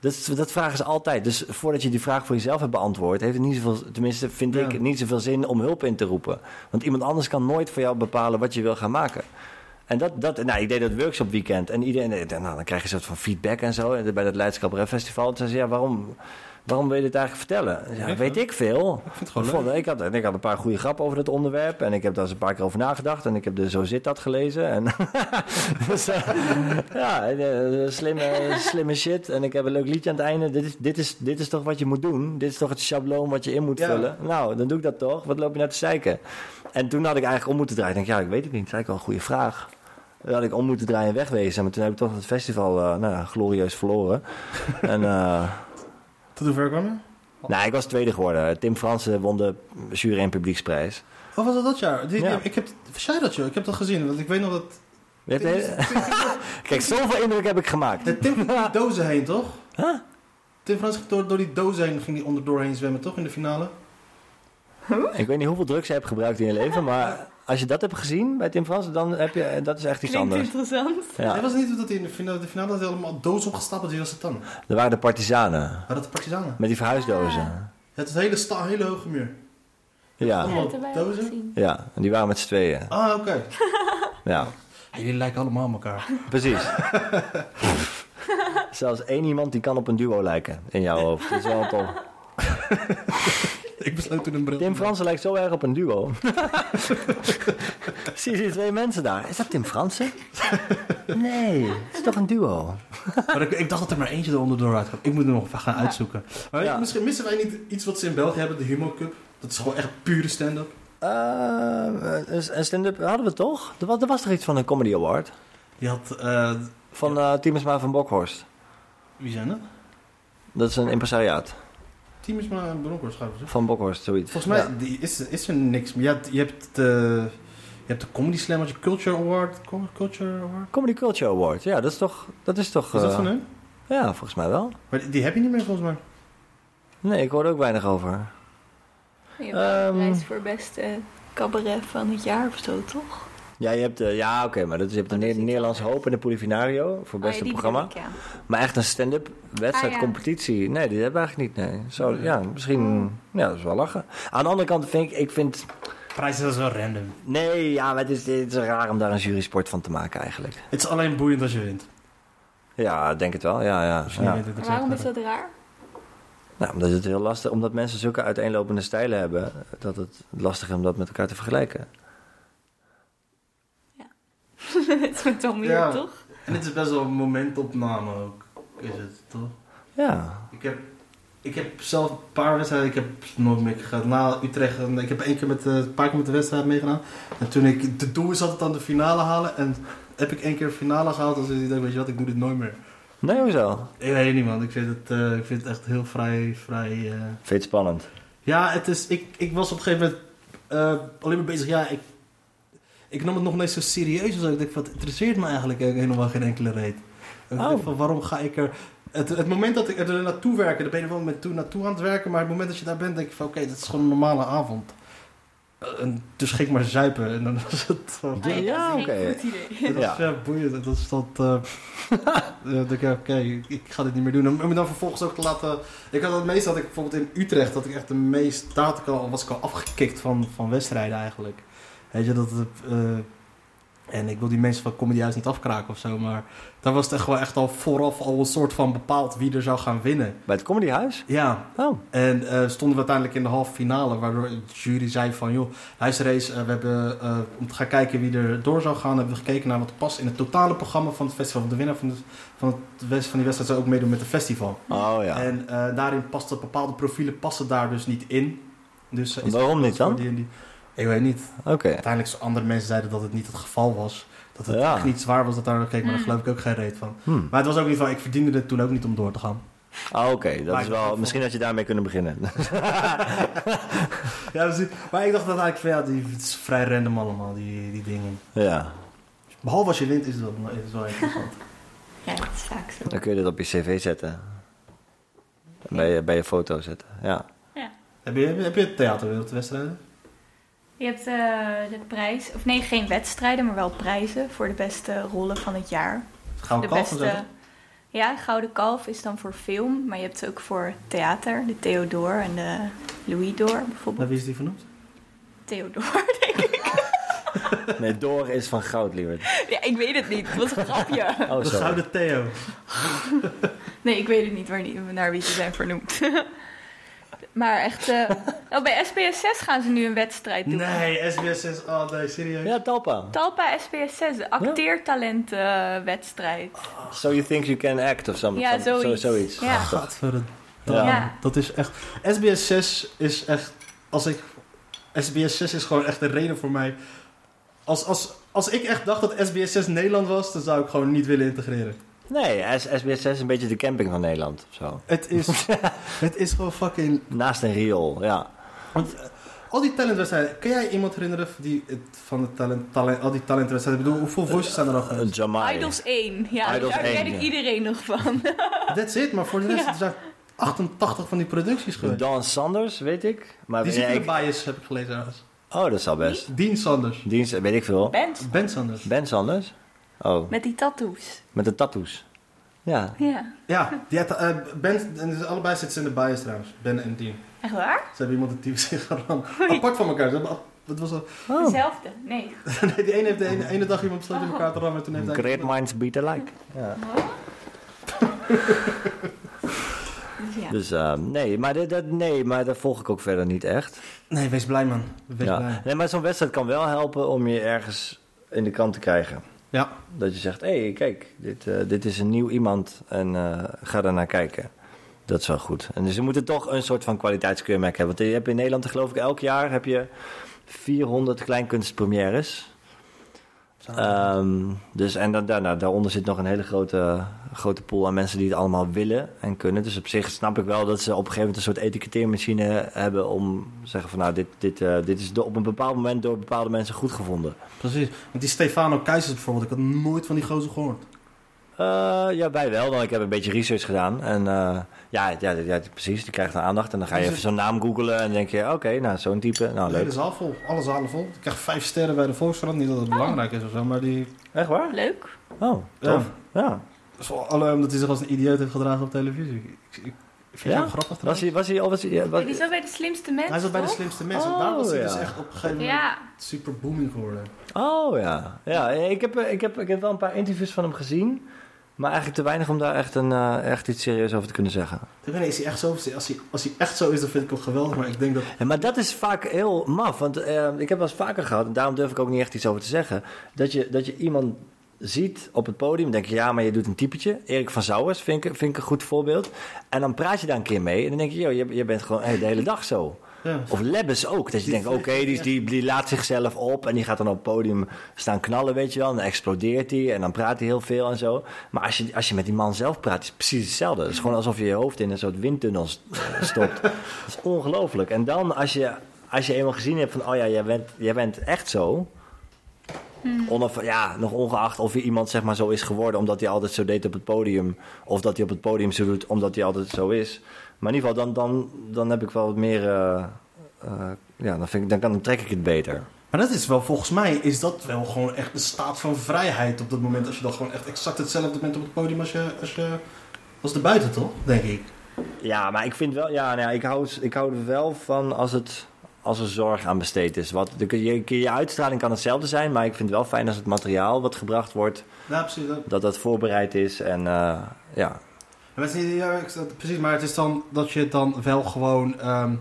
Speaker 3: Dat, dat vragen ze altijd. Dus voordat je die vraag voor jezelf hebt beantwoord, heeft het niet zoveel, tenminste vind
Speaker 1: Ja.
Speaker 3: ik, niet zoveel zin om hulp in te roepen. Want iemand anders kan nooit voor jou bepalen wat je wil gaan maken. En dat, dat, nou, ik deed dat workshop weekend en iedereen, nou, dan krijg je een soort van feedback en zo. En bij dat Leids Cabaret Festival. Toen zei ze, ja, waarom, waarom wil je dit eigenlijk vertellen? Ja, weet ik veel.
Speaker 1: Ik vind het gewoon
Speaker 3: Ik, vond- ik, had, en ik had een paar goede grappen over het onderwerp. En ik heb daar eens een paar keer over nagedacht. En ik heb de Zo zit dat gelezen. En dus, eh, ja, eh, slimme, slimme shit. En ik heb een leuk liedje aan het einde. Dit is, dit, is, dit is toch wat je moet doen? Dit is toch het schabloon wat je in moet
Speaker 1: Ja.
Speaker 3: vullen? Nou, dan doe ik dat toch. Wat loop je nou te zeiken? En toen had ik eigenlijk om moeten draaien. Ik denk, ja, ik weet het niet. Dat is eigenlijk wel een goede vraag. Dan had ik om moeten draaien en wegwezen. Maar toen heb ik toch het festival eh, nou, ja, glorieus verloren. en... eh,
Speaker 1: Tot hoever kwam je?
Speaker 3: nou, ik was tweede geworden. Tim Fransen won de jury- en publieksprijs.
Speaker 1: Oh, was dat dat jaar? Die,
Speaker 3: Ja.
Speaker 1: die- ik heb, jij dat, joh? Ik heb dat gezien, want ik weet nog dat...
Speaker 3: De Kijk, zoveel indruk heb ik gemaakt.
Speaker 1: Nee, Tim ging door die dozen heen, toch?
Speaker 3: Huh?
Speaker 1: Tim Frans ging door, door die dozen heen, ging die onderdoor heen zwemmen, toch? In de finale?
Speaker 3: Ik weet niet hoeveel drugs je hebt gebruikt in je leven, maar als je dat hebt gezien bij Tim Fransen, dan heb je, dat is echt iets
Speaker 4: Klinkt
Speaker 3: anders.
Speaker 4: interessant.
Speaker 1: Ja.
Speaker 3: Ja,
Speaker 1: was niet dat hij in de finale, de finale had hij allemaal dozen opgestapeld? Wie was het dan?
Speaker 3: er waren de partizanen
Speaker 1: Waren dat de partizanen?
Speaker 3: met die verhuisdozen.
Speaker 1: Ja, het is een hele, sta, hele hoge muur.
Speaker 3: Ja,
Speaker 1: dozen?
Speaker 4: gezien.
Speaker 3: ja, en die waren met z'n tweeën.
Speaker 1: Ah, oké.
Speaker 3: Ja,
Speaker 1: Ja, jullie lijken allemaal op elkaar.
Speaker 3: precies. Zelfs één iemand die kan op een duo lijken in jouw hoofd. Dat is wel tof.
Speaker 1: ik besloot toen een bril.
Speaker 3: Tim Fransen lijkt zo erg op een duo. Zie je die twee mensen daar? Is dat Tim Fransen? Nee, het is toch een duo?
Speaker 1: Maar ik, ik dacht dat er maar eentje eronder door uitkwam. Ik moet er nog even gaan uitzoeken. Maar
Speaker 3: Ja.
Speaker 1: misschien missen wij niet iets wat ze in België hebben, de Humo Cup. Dat is gewoon echt pure stand-up.
Speaker 3: Eh, een een stand-up hadden we toch? Er was, er was toch iets van een Comedy Award?
Speaker 1: Die had... eh,
Speaker 3: Van eh Tiemersma van Bokhorst.
Speaker 1: wie zijn dat?
Speaker 3: Dat is een impresariaat.
Speaker 1: Team is maar een bronkhorst, toch?
Speaker 3: Van Bokhorst, zoiets.
Speaker 1: Volgens mij
Speaker 3: Ja.
Speaker 1: die is, is er niks meer. Je hebt, je hebt de... Je hebt de Comedy Slam, had je Culture Award. Culture Award?
Speaker 3: Comedy Culture Award, ja, dat is toch... Dat is, toch,
Speaker 1: Is dat
Speaker 3: eh,
Speaker 1: van hun?
Speaker 3: Ja, volgens mij wel.
Speaker 1: Maar die, die heb je niet meer volgens mij.
Speaker 3: Nee, ik hoorde ook weinig over.
Speaker 4: Je hebt
Speaker 3: Ehm.
Speaker 4: prijs voor beste cabaret van het jaar of zo, toch?
Speaker 3: Ja, je hebt, eh, ja oké, maar dat is, je hebt de
Speaker 4: dat
Speaker 3: Ne-
Speaker 4: is iets
Speaker 3: Nederlands
Speaker 4: anders.
Speaker 3: Hoop en de Polifinario voor
Speaker 4: Oh, ja,
Speaker 3: beste
Speaker 4: die
Speaker 3: programma.
Speaker 4: bedoel ik, ja.
Speaker 3: Maar echt een stand-up wedstrijd,
Speaker 4: Ah, ja.
Speaker 3: competitie. Nee, die hebben we eigenlijk niet. Nee. Zo, ja, misschien. Ja, dat is wel lachen. Aan de andere kant vind ik, ik vind.
Speaker 1: Prijzen is wel random.
Speaker 3: Nee, ja, maar het is, het is raar om daar een jurysport van te maken eigenlijk.
Speaker 1: Het is alleen boeiend als je wint.
Speaker 3: Ja, ik denk het wel. Ja, ja.
Speaker 1: Het
Speaker 4: waarom is dat raar?
Speaker 3: Nou, omdat het heel lastig, omdat mensen zulke uiteenlopende stijlen hebben, dat het lastig is om dat met elkaar te vergelijken.
Speaker 4: het is met
Speaker 1: Ja.
Speaker 4: toch?
Speaker 1: En dit is best wel een momentopname ook, is het toch?
Speaker 3: Ja.
Speaker 1: Ik heb, ik heb zelf een paar wedstrijden, ik heb nooit meer gegaan. Na Utrecht, ik heb één keer met, eh, een paar keer met de wedstrijd meegedaan. En toen ik, de doel is altijd dan de finale halen. En heb ik één keer de finale gehaald, dan ik dacht, weet je wat, ik doe dit nooit meer.
Speaker 3: Nee, hoezo?
Speaker 1: Ik weet het niet man, ik vind het, eh, ik vind het echt heel vrij, vrij... eh,
Speaker 3: Vind je het spannend?
Speaker 1: Ja, het is, ik, ik was op een gegeven moment eh, alleen maar bezig, ja, ik, ik nam het nog niet zo serieus. Dus ik dacht, wat interesseert me eigenlijk helemaal geen enkele reet. Ik
Speaker 3: Oh.
Speaker 1: van, waarom ga ik er... Het, het moment dat ik er naartoe werk, daar ben je wel met toe naartoe aan het werken. Maar het moment dat je daar bent, denk je van, oké, dit is gewoon een normale avond. Eh, En dus ging ik maar zuipen en dan was het van...
Speaker 3: Ja,
Speaker 4: dat
Speaker 3: oké.
Speaker 4: geen goed idee.
Speaker 1: Dat is ja boeiend. Dat is dat. eh ja, dan denk ik, oké, ik ga dit niet meer doen. Om me dan vervolgens ook te laten. Ik had het meest dat ik bijvoorbeeld in Utrecht dat ik echt de meest. Daar had ik al, was ik al afgekikt van, van wedstrijden eigenlijk. Weet je dat het. eh, en ik wil die mensen van Comedy House niet afkraken of zo, maar daar was het echt wel echt al vooraf al een soort van bepaald wie er zou gaan winnen.
Speaker 3: Bij het Comedyhuis?
Speaker 1: Ja,
Speaker 3: Oh.
Speaker 1: en eh, stonden we uiteindelijk in de halve finale, waardoor de jury zei van, joh, luister eens, eh, we hebben, om te gaan kijken wie er door zou gaan, hebben we gekeken naar wat past in het totale programma van het festival. De winnaar van, de, van, het, west- van die wedstrijd zou ook meedoen met het festival.
Speaker 3: Oh ja.
Speaker 1: En daarin pasten bepaalde profielen passen daar dus niet in. Dus,
Speaker 3: Waarom niet dan?
Speaker 1: die die- Ik weet niet.
Speaker 3: Oké.
Speaker 1: Uiteindelijk zo andere mensen zeiden dat het niet het geval was. Dat het
Speaker 3: Ja.
Speaker 1: echt niet zwaar was dat daar keek, maar daar
Speaker 4: Mm.
Speaker 1: geloof ik ook geen reet van.
Speaker 3: Hm.
Speaker 1: Maar het was ook niet van, ik verdiende het toen ook niet om door te gaan.
Speaker 3: Ah, Oké, dat
Speaker 1: Maar
Speaker 3: is wel.
Speaker 1: vond-
Speaker 3: Misschien had je daarmee kunnen beginnen.
Speaker 1: Ja, maar ik dacht dat eigenlijk van ja, die, het is vrij random allemaal, die, die dingen.
Speaker 3: ja.
Speaker 1: Behalve als je wint, is het wel, is het wel interessant.
Speaker 4: Ja, dat is vaak zo.
Speaker 3: Dan kun je dit op je cv zetten. Bij je, bij je foto zetten. Ja.
Speaker 1: heb, je, heb je theaterwereldwedstrijden?
Speaker 4: Je hebt eh, de prijs, of nee, geen wedstrijden, maar wel prijzen voor de beste rollen van het jaar.
Speaker 1: Gouden
Speaker 4: de
Speaker 1: kalf
Speaker 4: beste. Ja, Gouden Kalf is dan voor film, maar je hebt ook voor theater, de Theodor en de Louis Door
Speaker 1: Naar
Speaker 4: bijvoorbeeld.
Speaker 1: wie is die vernoemd?
Speaker 4: Theodor, denk ik.
Speaker 3: Nee, door is van goud, lieverd.
Speaker 4: Ja, ik weet het niet. Het was een grapje.
Speaker 3: Oh,
Speaker 1: de. Gouden Theo.
Speaker 4: Nee, ik weet het niet waar die, naar wie ze zijn vernoemd. Maar echt, eh, oh, bij SBS 6 gaan ze nu een wedstrijd doen.
Speaker 1: Nee, SBS is... Oh nee, serieus?
Speaker 3: Ja, Talpa.
Speaker 4: Talpa SBS 6, de acteertalentenwedstrijd.
Speaker 3: So you think you can act of something?
Speaker 4: Ja,
Speaker 3: Zo-
Speaker 4: zoiets.
Speaker 3: zoiets.
Speaker 4: Ja.
Speaker 1: Gadverdamme.
Speaker 3: Ja.
Speaker 4: Ja.
Speaker 1: Dat is echt... SBS 6 is echt... Als ik... SBS 6 is gewoon echt een reden voor mij... Als, als, als ik echt dacht dat SBS 6 Nederland was, dan zou ik gewoon niet willen integreren.
Speaker 3: Nee, SBS 6 is een beetje de camping van Nederland. of Zo.
Speaker 1: Het is, het is gewoon fucking...
Speaker 3: Naast een riool, ja.
Speaker 1: Want eh, al die talentwedstrijden... Kan jij iemand herinneren die het, van de talent, talent, al die talentwedstrijden... Ik bedoel, hoeveel voices zijn er al
Speaker 3: Uh,
Speaker 1: geweest?
Speaker 3: Jamai.
Speaker 4: Idols 1, ja,
Speaker 3: Idols
Speaker 4: daar
Speaker 3: 1,
Speaker 4: ken ik
Speaker 3: ja.
Speaker 4: iedereen nog van.
Speaker 1: That's it, maar voor de rest
Speaker 4: Ja.
Speaker 1: er zijn 88 van die producties geweest.
Speaker 3: Dawn Sanders, weet ik. Maar
Speaker 1: Die zit in
Speaker 3: ik-
Speaker 1: de bias, heb ik gelezen ergens.
Speaker 3: Oh, dat zal best.
Speaker 1: Dean Sanders.
Speaker 3: Dienst, weet ik veel.
Speaker 4: Band,
Speaker 1: Ben Sanders.
Speaker 3: Ben Sanders? Oh,
Speaker 4: met die tattoos.
Speaker 3: met de tattoos. Ja.
Speaker 4: Ja,
Speaker 1: Ja, die had, eh, Ben, en dus allebei zitten ze in de bias trouwens. Ben en Dean.
Speaker 4: echt waar?
Speaker 1: Ze hebben iemand een team zich gedaan. Apart van elkaar. Ze hebben, dat was al,
Speaker 3: Oh.
Speaker 4: Dezelfde, nee.
Speaker 1: nee, die ene heeft de ene, ene dag iemand besloten in elkaar te rammen. En toen heeft hij...
Speaker 3: Great minds beat alike. Ja.
Speaker 4: Dus ja.
Speaker 3: Dus eh, nee, maar dat, dat, nee, maar dat volg ik ook verder niet echt.
Speaker 1: Nee, wees blij man. Wees
Speaker 3: Ja.
Speaker 1: blij.
Speaker 3: Nee, maar zo'n wedstrijd kan wel helpen om je ergens in de krant te krijgen.
Speaker 1: Ja.
Speaker 3: Dat je zegt, hé, hey, kijk, dit, eh, dit is een nieuw iemand en eh, ga daar naar kijken. Dat is wel goed. En dus je moet er toch een soort van kwaliteitskeurmerk hebben. Want je hebt in Nederland, geloof ik, elk jaar heb je 400 kleinkunstpremières. Ehm, dus en dan, daarna, daaronder zit nog een hele grote, grote pool aan mensen die het allemaal willen en kunnen. Dus op zich snap ik wel dat ze op een gegeven moment een soort etiketteermachine hebben om te zeggen van nou, dit, dit, eh, dit is op een bepaald moment door bepaalde mensen goed gevonden.
Speaker 1: Precies. Want die Stefano Keizers bijvoorbeeld, ik had nooit van die gozer gehoord.
Speaker 3: Eh, ja, wij wel, want ik heb een beetje research gedaan. En eh, ja, ja, ja, precies, die krijgt een aandacht. En dan ga je
Speaker 1: Is
Speaker 3: even zo'n naam googlen en dan denk je, oké, nou, zo'n type, nou
Speaker 1: De hele
Speaker 3: leuk.
Speaker 1: zaal vol, alle zalen vol. Ik krijg vijf sterren bij de Volkskrant. Niet dat het belangrijk is of zo, maar die...
Speaker 3: Echt waar?
Speaker 4: Leuk.
Speaker 3: Oh, tof. Ja.
Speaker 1: Dat is wel alle, omdat hij zich als een idioot heeft gedragen op televisie. Ik, ik, ik vind
Speaker 3: Ja?
Speaker 1: het wel grappig
Speaker 3: Was hij, was hij, of was hij, ja, was-
Speaker 4: Die zat bij de slimste mensen.
Speaker 1: Hij zat bij de slimste mensen.
Speaker 3: Oh,
Speaker 1: Daar was hij
Speaker 3: ja.
Speaker 1: dus echt op een gegeven moment
Speaker 4: Ja,
Speaker 1: super booming geworden.
Speaker 3: Oh ja, ja ik, heb, eh, ik, heb, ik heb wel een paar interviews van hem gezien. Maar eigenlijk te weinig om daar echt, een, eh, echt iets serieus over te kunnen zeggen.
Speaker 1: Niet, is hij echt zo? Als hij, als hij echt zo is, dan vind ik hem geweldig. Maar ik denk dat...
Speaker 3: Ja, maar dat is vaak heel maf. Want eh, ik heb wel eens vaker gehad, en daarom durf ik ook niet echt iets over te zeggen. Dat je, dat je iemand ziet op het podium, denk je ja, maar je doet een typetje. Erik van Zouwers vind ik, vind ik een goed voorbeeld. En dan praat je daar een keer mee en dan denk je, joh, je, je bent gewoon hey, de hele dag zo.
Speaker 1: Ja.
Speaker 3: Of Lebbes ook. Dat je
Speaker 1: Die-
Speaker 3: denkt, oké, die, die, die laat zichzelf op en die gaat dan op het podium staan knallen, weet je wel. En dan explodeert hij en dan praat hij heel veel en zo. Maar als je, als je met die man zelf praat, is het precies hetzelfde. Het is gewoon alsof je je hoofd in een soort windtunnel eh, stopt. dat is ongelooflijk. En dan als je, als je eenmaal gezien hebt van, oh ja, jij bent, jij bent echt zo. Onaf, ja, nog ongeacht of je iemand zeg maar zo is geworden omdat hij altijd zo deed op het podium. Of dat hij op het podium zo doet omdat hij altijd zo is. Maar in ieder geval, dan, dan, dan heb ik wel wat meer. eh, eh, ja, dan, vind ik, dan, kan, dan trek ik het beter.
Speaker 1: Maar dat is wel, volgens mij, is dat wel gewoon echt een staat van vrijheid op dat moment. Als je dan gewoon echt exact hetzelfde bent op het podium als je, als je, als erbuiten, toch? Denk ik.
Speaker 3: Ja, maar ik vind wel, ja, nou ja, ik, hou, ik hou er wel van als, het, als er zorg aan besteed is. Wat, de, je, je uitstraling kan hetzelfde zijn, maar ik vind het wel fijn als het materiaal wat gebracht wordt,
Speaker 1: Ja, precies. Dat.
Speaker 3: dat dat voorbereid is. En eh, ja,
Speaker 1: Maar het is niet, ja, ik, dat- precies, maar het is dan dat je het dan wel gewoon... ehm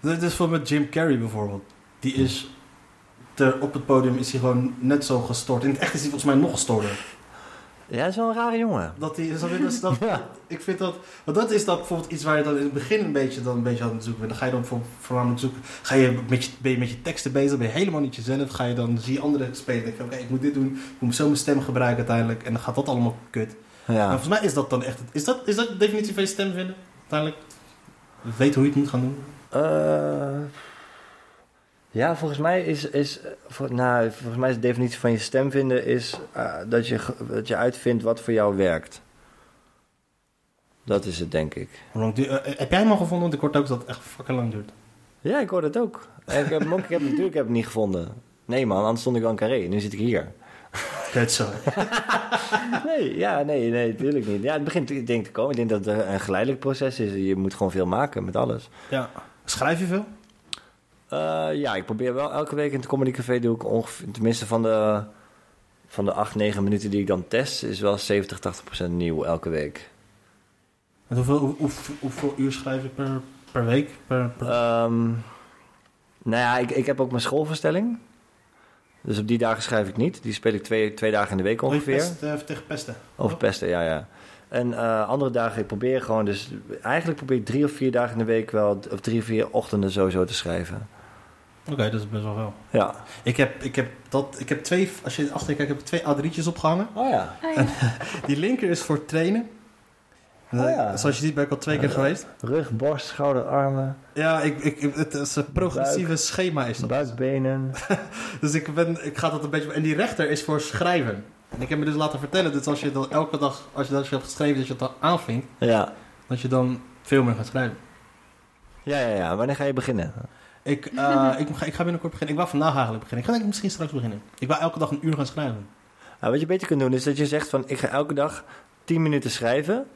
Speaker 1: dit is voor met Jim Carrey bijvoorbeeld. Die is... Ter, op het podium is hij gewoon net zo gestort. In het echt is hij volgens mij nog gestorder.
Speaker 3: ja, dat is wel een rare jongen.
Speaker 1: Dat die, dat, is dat,
Speaker 3: Ja.
Speaker 1: Ik vind dat... Want dat is dan bijvoorbeeld iets waar je dan in het begin een beetje, dan een beetje aan het zoeken bent. Dan ga je dan voor, voornamelijk zoeken... Ga je met je, ben je met je teksten bezig, ben je helemaal niet jezelf. Ga je dan, zie je anderen spelen. denk je, oké, ik moet dit doen. Ik moet zo mijn stem gebruiken uiteindelijk. En dan gaat dat allemaal kut. Maar
Speaker 3: Ja.
Speaker 1: volgens mij is dat dan echt... het- Is dat, is dat de definitie van je stem vinden? Uiteindelijk? Weet hoe je het moet gaan doen?
Speaker 3: Eh, ja, volgens mij is, is, voor, nou, volgens mij is de definitie van je stem vinden is eh, dat, je, dat je uitvindt wat voor jou werkt. Dat is het, denk ik.
Speaker 1: Hoe lang eh, heb jij hem al gevonden? Want ik hoorde ook dat het echt fucking lang duurt.
Speaker 3: Ja, ik hoor dat ook. Ik heb hem ook, ik heb, natuurlijk heb ik hem niet gevonden. Nee man, anders stond ik wel in carré. Nu zit ik hier.
Speaker 1: Kut zo.
Speaker 3: Nee, ja, nee, nee, natuurlijk niet. Ja, het begint ik denk te komen. Ik denk dat het een geleidelijk proces is. Je moet gewoon veel maken met alles.
Speaker 1: Ja. Schrijf je veel?
Speaker 3: Eh, ja, ik probeer wel elke week in het Comedy Café doe ik ongeveer, tenminste van de, van de 8, 9 minuten die ik dan test, is wel 70, 80 procent nieuw elke week.
Speaker 1: En hoeveel, hoe, hoe- hoeveel uur schrijf je per, per week? Per, per...
Speaker 3: Ehm, nou ja, ik, ik heb ook mijn schoolverstelling. Dus op die dagen schrijf ik niet. Die speel ik twee, twee dagen in de week
Speaker 1: Oh,
Speaker 3: ongeveer.
Speaker 1: pest, eh, tegen pesten.
Speaker 3: Over pesten, ja, ja. En eh, andere dagen, ik probeer gewoon dus... Eigenlijk probeer ik drie of vier dagen in de week wel... Of drie of vier ochtenden sowieso te schrijven.
Speaker 1: Oké, dat is best wel veel.
Speaker 3: Ja.
Speaker 1: Ik heb, ik heb, dat, ik heb twee, als je achter je kijkt, heb ik twee A3'tjes opgehangen.
Speaker 3: Oh ja.
Speaker 4: Ja.
Speaker 1: Die linker is voor trainen.
Speaker 3: Oh ja.
Speaker 1: Zoals je ziet ben ik al twee keer geweest.
Speaker 3: Rug, borst, schouder, armen,
Speaker 1: Ja, ik, ik, het is een progressieve schema is dat.
Speaker 3: buikbenen.
Speaker 1: Dus ik, ben, ik ga dat een beetje... En die rechter is voor schrijven. En ik heb me dus laten vertellen dat als je dan elke dag, als je dat hebt geschreven, dat je het dan aanvinkt,
Speaker 3: Ja.
Speaker 1: dat je dan veel meer gaat schrijven.
Speaker 3: Ja, ja, ja. Wanneer ga je beginnen?
Speaker 1: Ik, eh, ik, ga, ik ga binnenkort beginnen. Ik wou vandaag eigenlijk beginnen. Ik ga denk ik misschien straks beginnen. Ik wou elke dag een uur gaan schrijven.
Speaker 3: Nou, wat je beter kunt doen is dat je zegt van... Ik ga elke dag 10 minuten schrijven.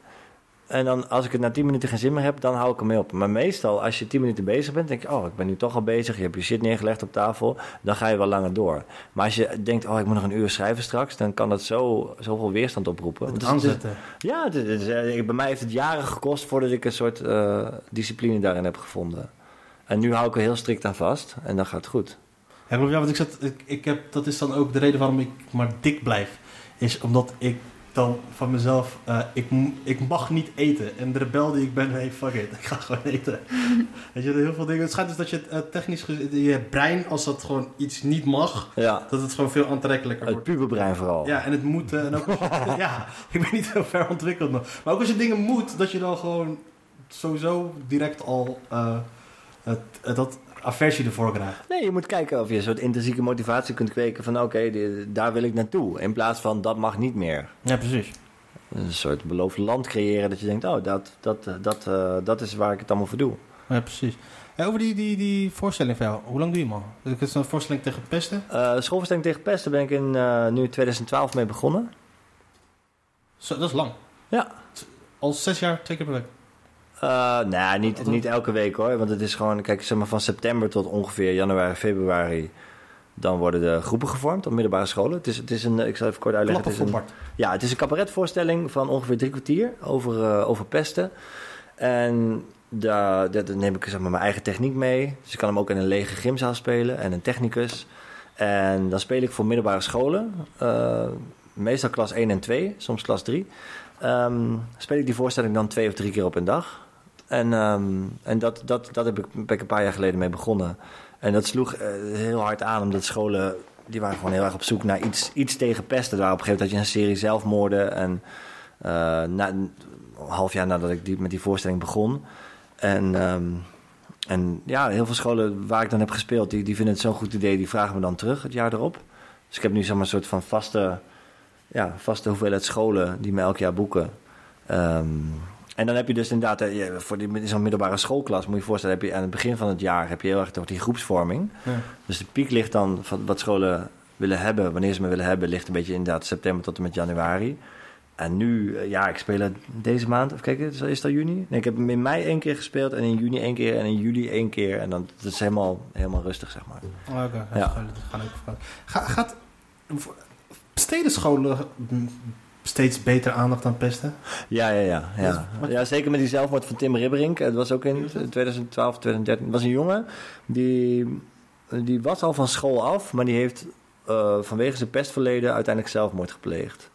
Speaker 3: En dan als ik het na 10 minuten geen zin meer heb, dan hou ik ermee op. Maar meestal als je 10 minuten bezig bent, denk je... Oh, ik ben nu toch al bezig. Je hebt je shit neergelegd op tafel. Dan ga je wel langer door. Maar als je denkt, oh, ik moet nog een uur schrijven straks... dan kan dat zo, zoveel weerstand oproepen.
Speaker 1: Het
Speaker 3: Want het
Speaker 1: aanzetten.
Speaker 3: Ja, eh, bij mij heeft het jaren gekost voordat ik een soort eh, discipline daarin heb gevonden. En nu hou ik er heel strikt aan vast en dan gaat het goed.
Speaker 1: Ja, want ik zat, ik, ik heb, dat is dan ook de reden waarom ik maar dik blijf. Is omdat ik dan van mezelf, eh, ik, ik mag niet eten. En de rebel die ik ben, hey, fuck it, ik ga gewoon eten. Weet je, heel veel dingen. Het schijnt dus dat je het eh, technisch, gez- je brein, als dat gewoon iets niet mag,
Speaker 3: Ja,
Speaker 1: dat het gewoon veel aantrekkelijker
Speaker 3: het
Speaker 1: wordt.
Speaker 3: puberbrein vooral.
Speaker 1: Ja, en het moet, eh, en ook, ja, ik ben niet heel ver ontwikkeld nog. Maar ook als je dingen moet, dat je dan gewoon sowieso direct al, eh, het, het- dat aversie ervoor krijgt.
Speaker 3: Nee, je moet kijken of je een soort intrinsieke motivatie kunt kweken van oké, daar wil ik naartoe. In plaats van dat mag niet meer.
Speaker 1: Ja, precies.
Speaker 3: Een soort beloofd land creëren dat je denkt, oh, dat, dat, eh, dat, eh, dat is waar ik het allemaal voor doe.
Speaker 1: Ja, precies. Hey, over die, die, die voorstelling van jou, hoe lang doe je hem al? Het is een voorstelling tegen pesten.
Speaker 3: Eh schoolverstelling tegen pesten ben ik in nu 2012 mee begonnen.
Speaker 1: Zo, dat is lang.
Speaker 3: Ja.
Speaker 1: Al zes jaar, twee keer per week.
Speaker 3: Eh nou, niet, niet elke week hoor. Want het is gewoon, kijk, zeg maar van september tot ongeveer januari, februari. Dan worden de groepen gevormd op middelbare scholen. Het is, het is een, ik zal even kort uitleggen. Het is een, ja, het is een cabaretvoorstelling van ongeveer drie kwartier over, eh, over pesten. En daar, daar neem ik zeg maar, mijn eigen techniek mee. Dus ik kan hem ook in een lege gymzaal spelen en een technicus. En dan speel ik voor middelbare scholen. eh, meestal klas 1 en 2, soms klas 3. Ehm, speel ik die voorstelling dan twee of drie keer op een dag. En, ehm, en dat, dat, dat heb ik, ben een paar jaar geleden mee begonnen. En dat sloeg eh, heel hard aan, omdat scholen... die waren gewoon heel erg op zoek naar iets, iets tegen pesten. Daar op een gegeven moment had je een serie zelfmoorden. En eh, na, een half jaar nadat ik die, met die voorstelling begon... En, ehm, en ja, heel veel scholen waar ik dan heb gespeeld... die, die vinden het zo'n goed idee, die vragen me dan terug het jaar erop. Dus ik heb nu zeg maar, een soort van vaste, ja, vaste hoeveelheid scholen... die me elk jaar boeken... Ehm, en dan heb je dus inderdaad, eh, voor zo'n middelbare schoolklas, moet je je voorstellen, heb je aan het begin van het jaar heb je heel erg toch die groepsvorming.
Speaker 1: Ja.
Speaker 3: Dus de piek ligt dan van wat scholen willen hebben, wanneer ze me willen hebben, ligt een beetje inderdaad september tot en met januari. En nu, eh, ja, ik speel het deze maand, even kijken, is is dat juni? Nee, ik heb hem in mei één keer gespeeld en in juni één keer en in juli één keer. En dan dat is helemaal, helemaal rustig, zeg maar.
Speaker 1: Oh, Oké,
Speaker 3: Ja.
Speaker 1: gaan vragen. Ga, gaat besteden scholen mm, steeds beter aandacht aan pesten?
Speaker 3: Ja, ja, ja. Ja,
Speaker 1: is-
Speaker 3: ja zeker met die zelfmoord van Tim Ribberink. Het was ook in 2012, 2013. Het was een jongen die, die was al van school af, maar die heeft eh, vanwege zijn pestverleden uiteindelijk zelfmoord gepleegd.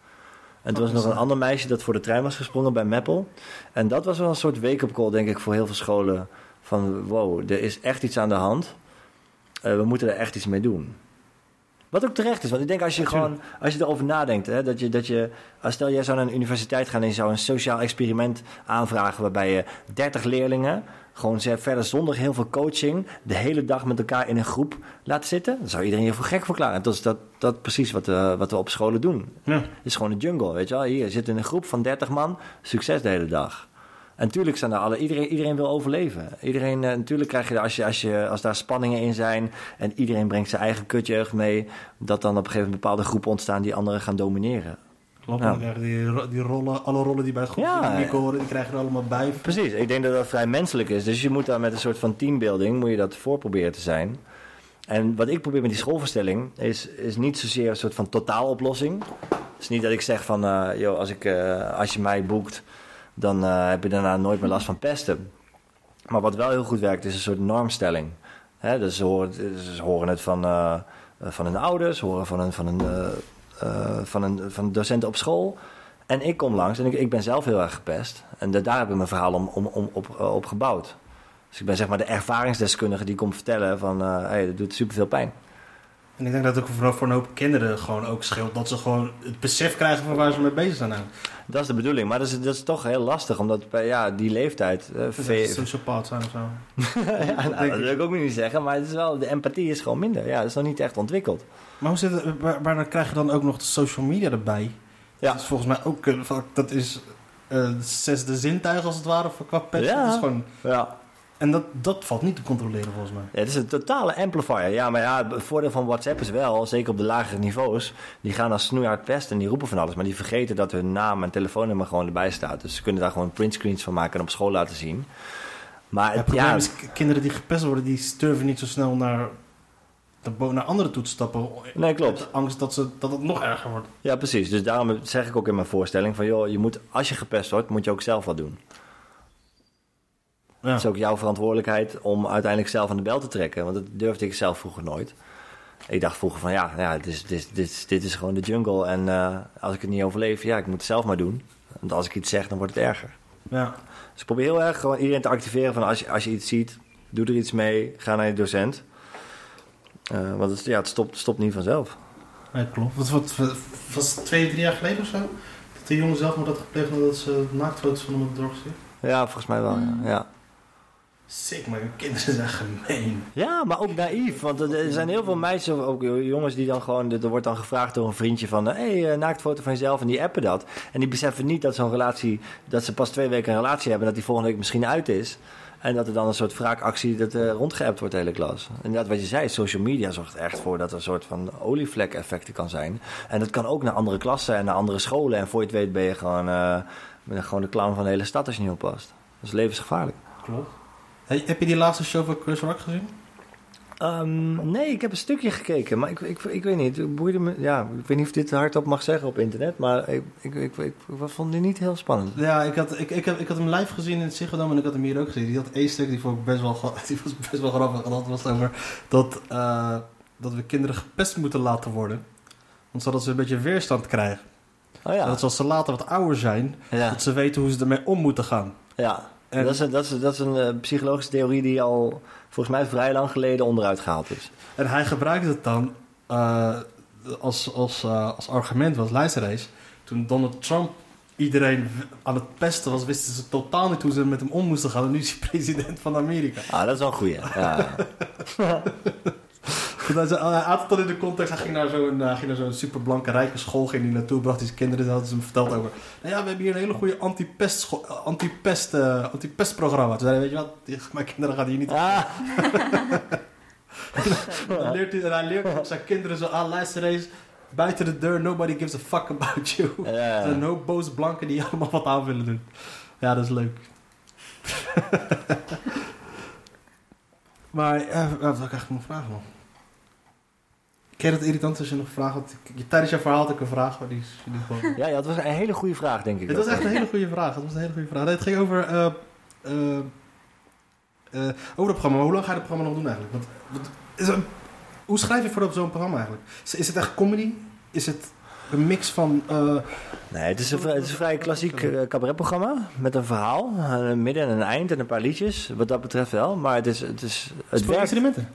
Speaker 3: En toen was er nog een ander meisje dat voor de trein was gesprongen bij Meppel. En dat was wel een soort wake-up call, denk ik, voor heel veel scholen. Van wow, er is echt iets aan de hand. Eh, we moeten er echt iets mee doen. Wat ook terecht is, want ik denk als je gewoon, als je erover nadenkt, hè, dat je, dat je, als stel jij zou naar een universiteit gaan en je zou een sociaal experiment aanvragen waarbij je 30 leerlingen gewoon verder zonder heel veel coaching de hele dag met elkaar in een groep laat zitten, dan zou iedereen je voor gek verklaren. En dat is dat, dat precies wat, eh, wat we op scholen doen.
Speaker 1: Ja.
Speaker 3: Het is gewoon een jungle, weet je wel. Hier zit in een groep van 30 man, succes de hele dag. En natuurlijk zijn er alle, iedereen, iedereen wil overleven. Iedereen, eh, natuurlijk krijg je, als, je, als, je als daar spanningen in zijn en iedereen brengt zijn eigen kutjeugd mee, dat dan op een gegeven moment bepaalde groepen ontstaan die anderen gaan domineren.
Speaker 1: Klopt,
Speaker 3: Ja.
Speaker 1: die, die rollen, alle rollen die bij het groep
Speaker 3: Ja,
Speaker 1: ja, horen, die krijg je er allemaal bij.
Speaker 3: Precies, ik denk dat dat vrij menselijk is. Dus je moet daar met een soort van teambuilding, moet je dat voor proberen te zijn. En wat ik probeer met die schoolverstelling, is, is niet zozeer een soort van totaaloplossing. Het is niet dat ik zeg van, eh, joh, als, ik, eh, als je mij boekt, dan eh, heb je daarna nooit meer last van pesten. Maar wat wel heel goed werkt, is een soort normstelling. Hè, dus ze horen, horen het van, eh, van hun ouders, horen van een, van, een, eh, van, een, van docenten op school. En ik kom langs en ik, ik ben zelf heel erg gepest. En da- daar heb ik mijn verhaal om, om, om, op, op gebouwd. Dus ik ben zeg maar de ervaringsdeskundige die komt vertellen van... eh hey, dat doet superveel pijn.
Speaker 1: En ik denk dat het ook voor, een hoop kinderen gewoon ook scheelt. Dat ze gewoon het besef krijgen van waar ze mee bezig zijn. Nou,
Speaker 3: Dat is de bedoeling. Maar dat is, dat is toch heel lastig, omdat bij ja, die leeftijd... eh,
Speaker 1: dat
Speaker 3: ve-
Speaker 1: ze sociopaat zijn of zo.
Speaker 3: ja, nou, dat wil ik ook niet zeggen, maar het is wel, de empathie is gewoon minder. Ja, dat is nog niet echt ontwikkeld.
Speaker 1: Maar hoe zit het, waar, waar dan krijg je dan ook nog de social media erbij?
Speaker 3: Ja.
Speaker 1: Dat is volgens mij ook, eh, dat is eh, de zesde zintuig als het ware voor qua pest.
Speaker 3: Ja.
Speaker 1: Dat is gewoon,
Speaker 3: Ja.
Speaker 1: En dat, dat valt niet te controleren volgens mij.
Speaker 3: Ja, het is een totale amplifier. Ja, maar ja, het voordeel van WhatsApp is wel, zeker op de lagere niveaus, die gaan als snoeihard pesten en die roepen van alles. Maar die vergeten dat hun naam en telefoonnummer gewoon erbij staat. Dus ze kunnen daar gewoon printscreens van maken en op school laten zien. Maar
Speaker 1: Het
Speaker 3: het,
Speaker 1: probleem
Speaker 3: ja,
Speaker 1: is, kinderen die gepest worden, die durven niet zo snel naar, naar anderen toe te stappen.
Speaker 3: Nee, klopt.
Speaker 1: Angst dat, ze, dat het nog erger wordt.
Speaker 3: ja, precies. Dus daarom zeg ik ook in mijn voorstelling van, joh, je moet, als je gepest wordt, moet je ook zelf wat doen.
Speaker 1: Ja.
Speaker 3: Het is ook jouw verantwoordelijkheid om uiteindelijk zelf aan de bel te trekken. Want dat durfde ik zelf vroeger nooit. Ik dacht vroeger van ja, ja dit, is, dit, is- dit, is- dit is gewoon de jungle. En eh, als ik het niet overleef, ja, ik moet het zelf maar doen. Want als ik iets zeg, dan wordt het erger.
Speaker 1: Ja.
Speaker 3: Dus ik probeer heel erg gewoon iedereen te activeren van als je, als je iets ziet, doe er iets mee, ga naar je docent. Eh, want het, ja, het stopt, stopt niet vanzelf.
Speaker 1: Ja, klopt. Wat, wat, wat- was het twee, drie jaar geleden of zo? Dat de jongen zelf maar dat gepleegd had dat ze naaktfoto's van hem op het dorp?
Speaker 3: Ja, volgens mij wel. Ja. ja.
Speaker 1: Sick, maar kinderen zijn gemeen.
Speaker 3: Ja, maar ook naïef. Want er zijn heel veel meisjes, of ook jongens die dan gewoon... Er wordt dan gevraagd door een vriendje van... Hé, hey, eh, naaktfoto van jezelf. En die appen dat. En die beseffen niet dat zo'n relatie... Dat ze pas twee weken een relatie hebben. En dat die volgende week misschien uit is. En dat er dan een soort wraakactie dat uh, rondgeappt wordt de hele klas. En dat wat je zei, social media zorgt er echt voor dat er een soort van olievlek-effecten kan zijn. En dat kan ook naar andere klassen en naar andere scholen. En voor je het weet ben je gewoon, uh, ben je gewoon de clown van de hele stad als je niet oppast. Dat is levensgevaarlijk.
Speaker 1: Klopt. Heb je die laatste show van Chris Rock gezien?
Speaker 3: Um, nee, ik heb een stukje gekeken, maar ik, ik, ik weet niet. Boeide me, ja, ik weet niet of dit hardop mag zeggen op internet, maar ik, ik, ik, ik, vond die niet heel spannend.
Speaker 1: Ja, ik had, ik, ik, heb, ik had hem live gezien in het Ziggo en ik had hem hier ook gezien. Die had één stuk, die vond ik best wel, die was best wel grappig. En dat was over dat, uh, dat we kinderen gepest moeten laten worden. Want zodat ze een beetje weerstand krijgen.
Speaker 3: Oh ja.
Speaker 1: Dat als ze later wat ouder zijn,
Speaker 3: Ja.
Speaker 1: dat ze weten hoe ze ermee om moeten gaan.
Speaker 3: Ja,
Speaker 1: En-
Speaker 3: dat is, een, dat, is, dat is een eh, psychologische theorie die al volgens mij vrij lang geleden onderuit gehaald is.
Speaker 1: En hij gebruikte het dan eh, als, als, eh, als argument, luister eens. Toen Donald Trump iedereen aan het pesten was, wisten ze totaal niet hoe ze met hem om moesten gaan. En nu is hij president van Amerika.
Speaker 3: Ah, dat is wel een goeie. Ja.
Speaker 1: Goed, hij, had het in de context, hij ging naar zo'n uh, ging naar zo'n superblanke rijke school, ging hij naartoe, bracht hij zijn kinderen en hadden ze hem verteld over. Nou ja, we hebben hier een hele goede anti-pest eh, anti-pest eh, anti-pestprogramma. Toen zei hij, weet je wat, die- mijn kinderen gaan hier niet
Speaker 3: Ah,
Speaker 1: leert hij, en hij leert zijn kinderen zo aan, luister eens, buiten de deur, nobody gives a fuck about you.
Speaker 3: ja.
Speaker 1: Er zijn een hoop boze blanken die allemaal wat aan willen doen. Ja, dat is leuk. maar, eh, wat ik eigenlijk nog vragen, man? Ken je dat irritant als je nog vraagt? Want ik- tijdens jouw verhaal had ik een vraag, maar die is die gewoon...
Speaker 3: ja, ja, het was een hele goede vraag, denk ik.
Speaker 1: Het was echt een hele goede vraag. Het was een hele goede vraag. Nee, het ging over, eh, eh, over het programma. Hoe lang ga je het programma nog doen eigenlijk? Want, want- is hoe schrijf je voor op zo'n programma eigenlijk? Is, is het echt comedy? Is het een mix van...
Speaker 3: Nee, het is een, vrij- het is een vrij klassiek cabaretprogramma met een verhaal, een midden en een eind en een paar liedjes. Wat dat betreft wel, maar het is het, is, het werkt.
Speaker 1: instrumenten?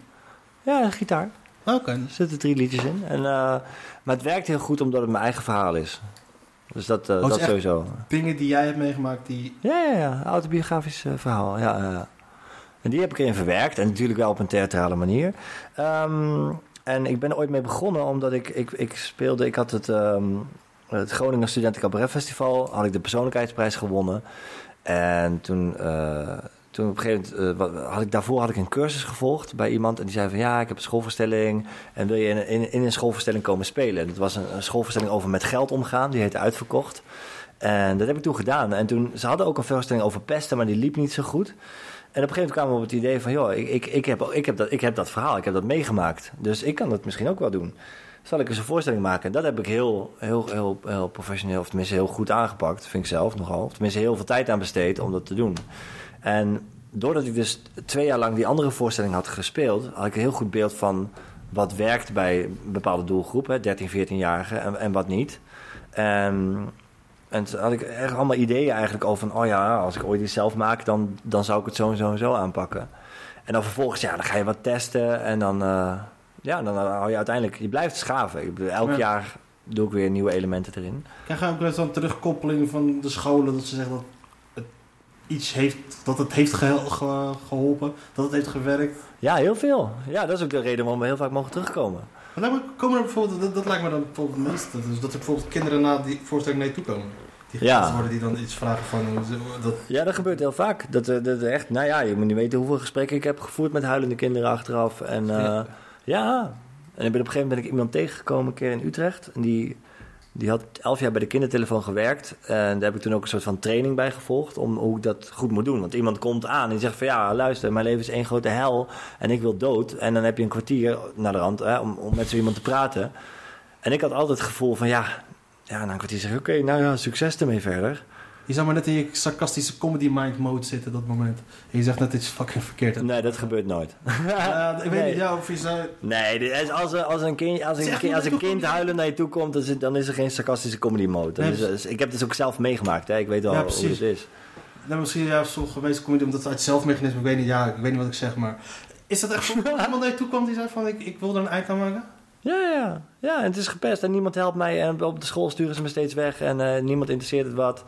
Speaker 3: Ja, een gitaar.
Speaker 1: Oké.
Speaker 3: Er zitten drie liedjes in. En, eh, maar het werkt heel goed omdat het mijn eigen verhaal is. Dus dat,
Speaker 1: is
Speaker 3: dat sowieso.
Speaker 1: Dingen die jij hebt meegemaakt die...
Speaker 3: Ja, ja, ja. Autobiografisch eh, verhaal. Ja. En die heb ik erin verwerkt. En natuurlijk wel op een theatrale manier. Ehm, en ik ben er ooit mee begonnen omdat ik, ik, ik speelde... Ik had het, ehm, het Groningen Studenten Cabaret Festival. Had ik de persoonlijkheidsprijs gewonnen. En toen... toen op een gegeven moment, eh, had ik, daarvoor had ik een cursus gevolgd bij iemand. En die zei van ja, ik heb een schoolvoorstelling. En wil je in, in, een schoolvoorstelling komen spelen? En het was een, een schoolvoorstelling over met geld omgaan. Die heette Uitverkocht. En dat heb ik toen gedaan. En toen, ze hadden ook een voorstelling over pesten, maar die liep niet zo goed. En op een gegeven moment kwamen we op het idee van... joh, ik, ik, ik, heb, ik, heb dat, ik heb dat verhaal, ik heb dat meegemaakt. Dus ik kan dat misschien ook wel doen. Zal ik eens een voorstelling maken? En dat heb ik heel, heel, heel, heel professioneel, of tenminste heel goed aangepakt. Vind ik zelf nogal. Of tenminste heel veel tijd aan besteed om dat te doen. En doordat ik dus twee jaar lang die andere voorstelling had gespeeld... had ik een heel goed beeld van wat werkt bij een bepaalde doelgroep. Hè, 13, 14-jarigen en, en wat niet. En... En toen had ik echt allemaal ideeën eigenlijk over van... oh ja, als ik ooit iets zelf maak, dan, dan zou ik het zo en zo en zo aanpakken. En dan vervolgens, ja, dan ga je wat testen... en dan, eh, ja, dan hou je uiteindelijk... je blijft schaven. Elk
Speaker 1: Ja.
Speaker 3: jaar doe ik weer nieuwe elementen erin.
Speaker 1: Krijg je ook wel eens dan terugkoppelingen van de scholen dat ze zeggen dat iets heeft, dat het heeft ge- geholpen, dat het heeft gewerkt?
Speaker 3: Ja, heel veel. Ja, dat is ook de reden waarom we heel vaak mogen terugkomen.
Speaker 1: Maar komen er bijvoorbeeld, dat, dat lijkt me dan bijvoorbeeld het meeste. Dus dat er bijvoorbeeld kinderen na die voorstelling naar je toe komen. Die
Speaker 3: Ja.
Speaker 1: worden die dan iets vragen van hoe ze- dat,
Speaker 3: Ja, dat gebeurt heel vaak. Dat, eh, dat echt, nou ja, je moet niet weten hoeveel gesprekken ik heb gevoerd met huilende kinderen achteraf. En eh, ja, en ik ben op een gegeven moment ben ik iemand tegengekomen een keer in Utrecht. En die, die had elf jaar bij de kindertelefoon gewerkt. En daar heb ik toen ook een soort van training bij gevolgd om hoe ik dat goed moet doen. Want iemand komt aan en zegt van ja, luister, mijn leven is één grote hel en ik wil dood. En dan heb je een kwartier naar de rand hè, om, om met zo iemand te praten. En ik had altijd het gevoel van ja, ja na een kwartier zeg ik oké, nou ja, succes ermee verder.
Speaker 1: Je zou maar net in je sarcastische comedy mind mode zitten dat moment. En je zegt net iets fucking verkeerd.
Speaker 3: Nee, dat gebeurt nooit.
Speaker 1: Ja, ik weet
Speaker 3: Nee.
Speaker 1: niet ja, of je zou...
Speaker 3: Nee, dit als, als een kind, als een, kind, als een kind huilen naar je toe komt, dan is, het- dan is er geen sarcastische comedy mode. Dan
Speaker 1: Nee,
Speaker 3: is- is- ik heb het dus ook zelf meegemaakt, hè. ik weet wel
Speaker 1: Ja,
Speaker 3: hoe het
Speaker 1: precies.
Speaker 3: is.
Speaker 1: Nou, misschien ja, zo geweest comedy omdat het uit zelfmechanisme, ik weet niet, ja, ik weet niet wat ik zeg, maar... Is dat echt zo? iemand naar je toe kwam die zei van, ik, ik wil er een eind aan maken?
Speaker 3: Ja, ja, ja, en het is gepest en niemand helpt mij en op de school sturen ze me steeds weg en eh, niemand interesseert het wat.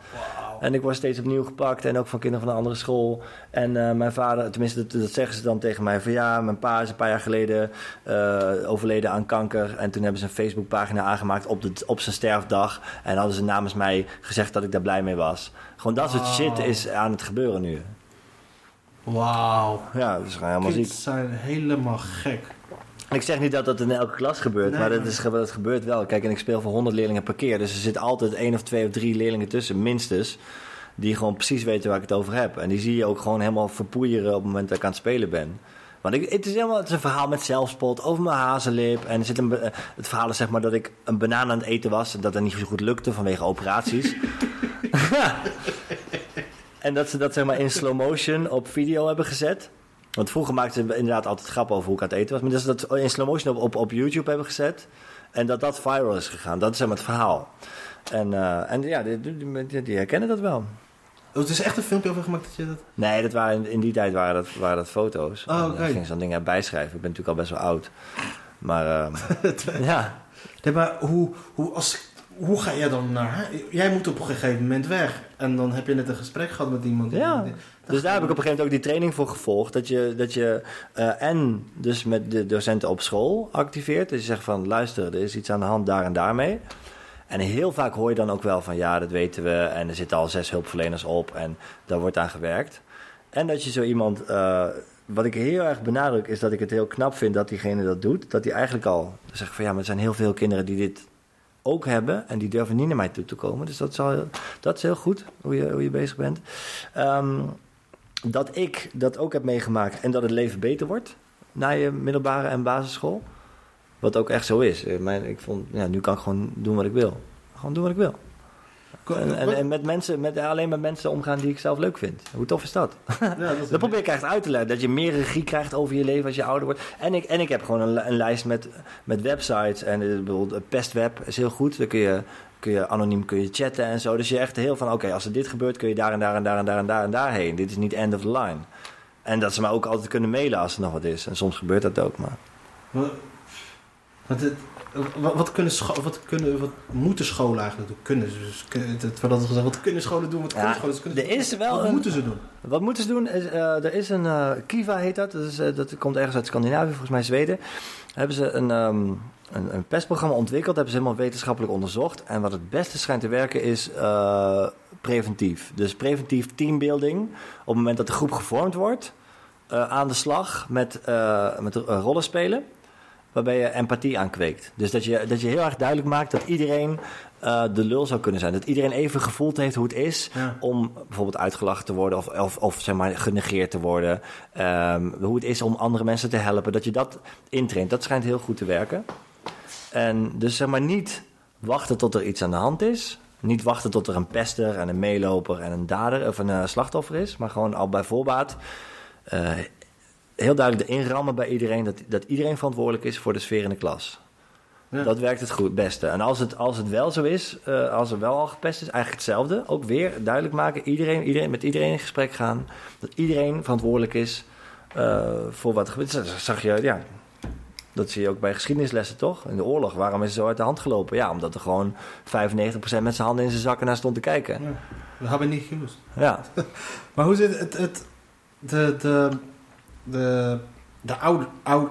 Speaker 3: En ik word steeds opnieuw gepakt. En ook van kinderen van een andere school. En eh, mijn vader, tenminste, dat, dat zeggen ze dan tegen mij. Van ja, mijn pa is een paar jaar geleden eh, overleden aan kanker. En toen hebben ze een Facebookpagina aangemaakt op, de, op zijn sterfdag. En hadden ze namens mij gezegd dat ik daar blij mee was. Gewoon dat soort shit is aan het gebeuren nu.
Speaker 1: Wauw.
Speaker 3: Ja, dat is gewoon helemaal ziek.
Speaker 1: Kids zijn helemaal gek.
Speaker 3: Ik zeg niet dat dat in elke klas gebeurt,
Speaker 1: Nee,
Speaker 3: maar dat, is, dat gebeurt wel. Kijk, en ik speel voor 100 leerlingen per keer. Dus er zit altijd één of twee of drie leerlingen tussen, minstens. Die gewoon precies weten waar ik het over heb. En die zie je ook gewoon helemaal verpoeieren op het moment dat ik aan het spelen ben. Want ik, het, is helemaal, het is een verhaal met zelfspot over mijn hazenlip. En er zit een, eh, het verhaal is zeg maar dat ik een banaan aan het eten was. En dat dat niet zo goed lukte vanwege operaties. en dat ze dat zeg maar in slow motion op video hebben gezet. Want vroeger maakten ze inderdaad altijd grappen over hoe ik aan het eten was. Maar dat ze dat in slow motion op, op, op YouTube hebben gezet. En dat dat viral is gegaan. Dat is zeg maar het verhaal. En, eh, en ja, die, die, die- die herkennen dat wel.
Speaker 1: Oh, het is echt een filmpje over gemaakt dat je dat...
Speaker 3: Nee, dat waren, in die tijd waren dat, waren dat foto's.
Speaker 1: Oh,
Speaker 3: dan
Speaker 1: oké.
Speaker 3: gingen ze dan dingen bijschrijven. Ik ben natuurlijk al best wel oud. Maar ehm, ja,
Speaker 1: Nee, maar hoe, hoe, als, hoe ga jij dan naar... Jij moet op een gegeven moment weg. En dan heb je net een gesprek gehad met iemand.
Speaker 3: Ja. Dus daar heb ik op een gegeven moment ook die training voor gevolgd. Dat je, dat je eh, en dus met de docenten op school activeert. Dus je zegt van luister, er is iets aan de hand daar en daarmee. En heel vaak hoor je dan ook wel van ja, dat weten we. En er zitten al zes hulpverleners op en daar wordt aan gewerkt. En dat je zo iemand, eh, wat ik heel erg benadruk, is dat ik het heel knap vind dat diegene dat doet. Dat hij eigenlijk al zegt van ja, maar er zijn heel veel kinderen die dit ook hebben. En die durven niet naar mij toe te komen. Dus dat is, dat is heel goed hoe je, hoe je bezig bent. Ehm, dat ik dat ook heb meegemaakt en dat het leven beter wordt na je middelbare en basisschool. Wat ook echt zo is. Eh, Mijn, ik vond, ja, nu kan ik gewoon doen wat ik wil. Gewoon doen wat ik wil. En, en, en met mensen, met, alleen met mensen omgaan die ik zelf leuk vind. Hoe tof is dat?
Speaker 1: Ja, dat is
Speaker 3: Dat probeer ik echt uit te leggen. Dat je meer regie krijgt over je leven als je ouder wordt. En ik, en ik heb gewoon een, een lijst met, met websites. En eh, bijvoorbeeld eh, Pestweb is heel goed. Dan kun je, kun je anoniem kun je chatten en zo. Dus je echt heel van, oké, als er dit gebeurt... kun je daar en daar en daar en daar en daar en daar heen. Dit is niet end of the line. En dat ze mij ook altijd kunnen mailen als er nog wat is. En soms gebeurt dat ook, maar...
Speaker 1: Wat, wat, kunnen wat, kunnen, wat moeten scholen eigenlijk doen? Kunnen ze, dus, had gezegd, wat kunnen scholen doen? Wat kunnen
Speaker 3: Ja,
Speaker 1: scholen, wat kunnen
Speaker 3: er is wel
Speaker 1: Wat
Speaker 3: een-
Speaker 1: moeten ze doen?
Speaker 3: Wat moeten ze doen? Is, eh, er is een eh, Kiva heet dat. Dat, is, eh, dat komt ergens uit Scandinavië, volgens mij Zweden. Hebben ze een, ehm, een, een pestprogramma ontwikkeld. Hebben ze helemaal wetenschappelijk onderzocht. En wat het beste schijnt te werken is eh, preventief. Dus preventief teambuilding. Op het moment dat de groep gevormd wordt, eh, aan de slag met, eh met eh, rollen spelen. Waarbij je empathie aankweekt. Dus dat je, dat je heel erg duidelijk maakt dat iedereen eh, de lul zou kunnen zijn. Dat iedereen even gevoeld heeft hoe het is
Speaker 1: Ja.
Speaker 3: om bijvoorbeeld uitgelachen te worden of, of, of zeg maar genegeerd te worden. Ehm, hoe het is om andere mensen te helpen. Dat je dat intraint. Dat schijnt heel goed te werken. En dus zeg maar niet wachten tot er iets aan de hand is. Niet wachten tot er een pester en een meeloper en een dader of een eh, slachtoffer is. Maar gewoon al bij voorbaat eh, heel duidelijk erin rammen bij iedereen. Dat, dat iedereen verantwoordelijk is voor de sfeer in de klas.
Speaker 1: Ja.
Speaker 3: Dat werkt het goed, beste. En als het, als het wel zo is, eh, als er wel al gepest is, eigenlijk hetzelfde. Ook weer duidelijk maken, iedereen, iedereen, met iedereen in gesprek gaan. Dat iedereen verantwoordelijk is eh, voor wat er gebeurt. Dat zag je, ja, dat zie je ook bij geschiedenislessen, toch? In de oorlog, waarom is het zo uit de hand gelopen? Ja, omdat er gewoon 95% met zijn handen in zijn zakken naar stond te kijken.
Speaker 1: Ja. We hebben niet gewust.
Speaker 3: Ja,
Speaker 1: Maar hoe zit het, het de, de, de, de, oude, oude,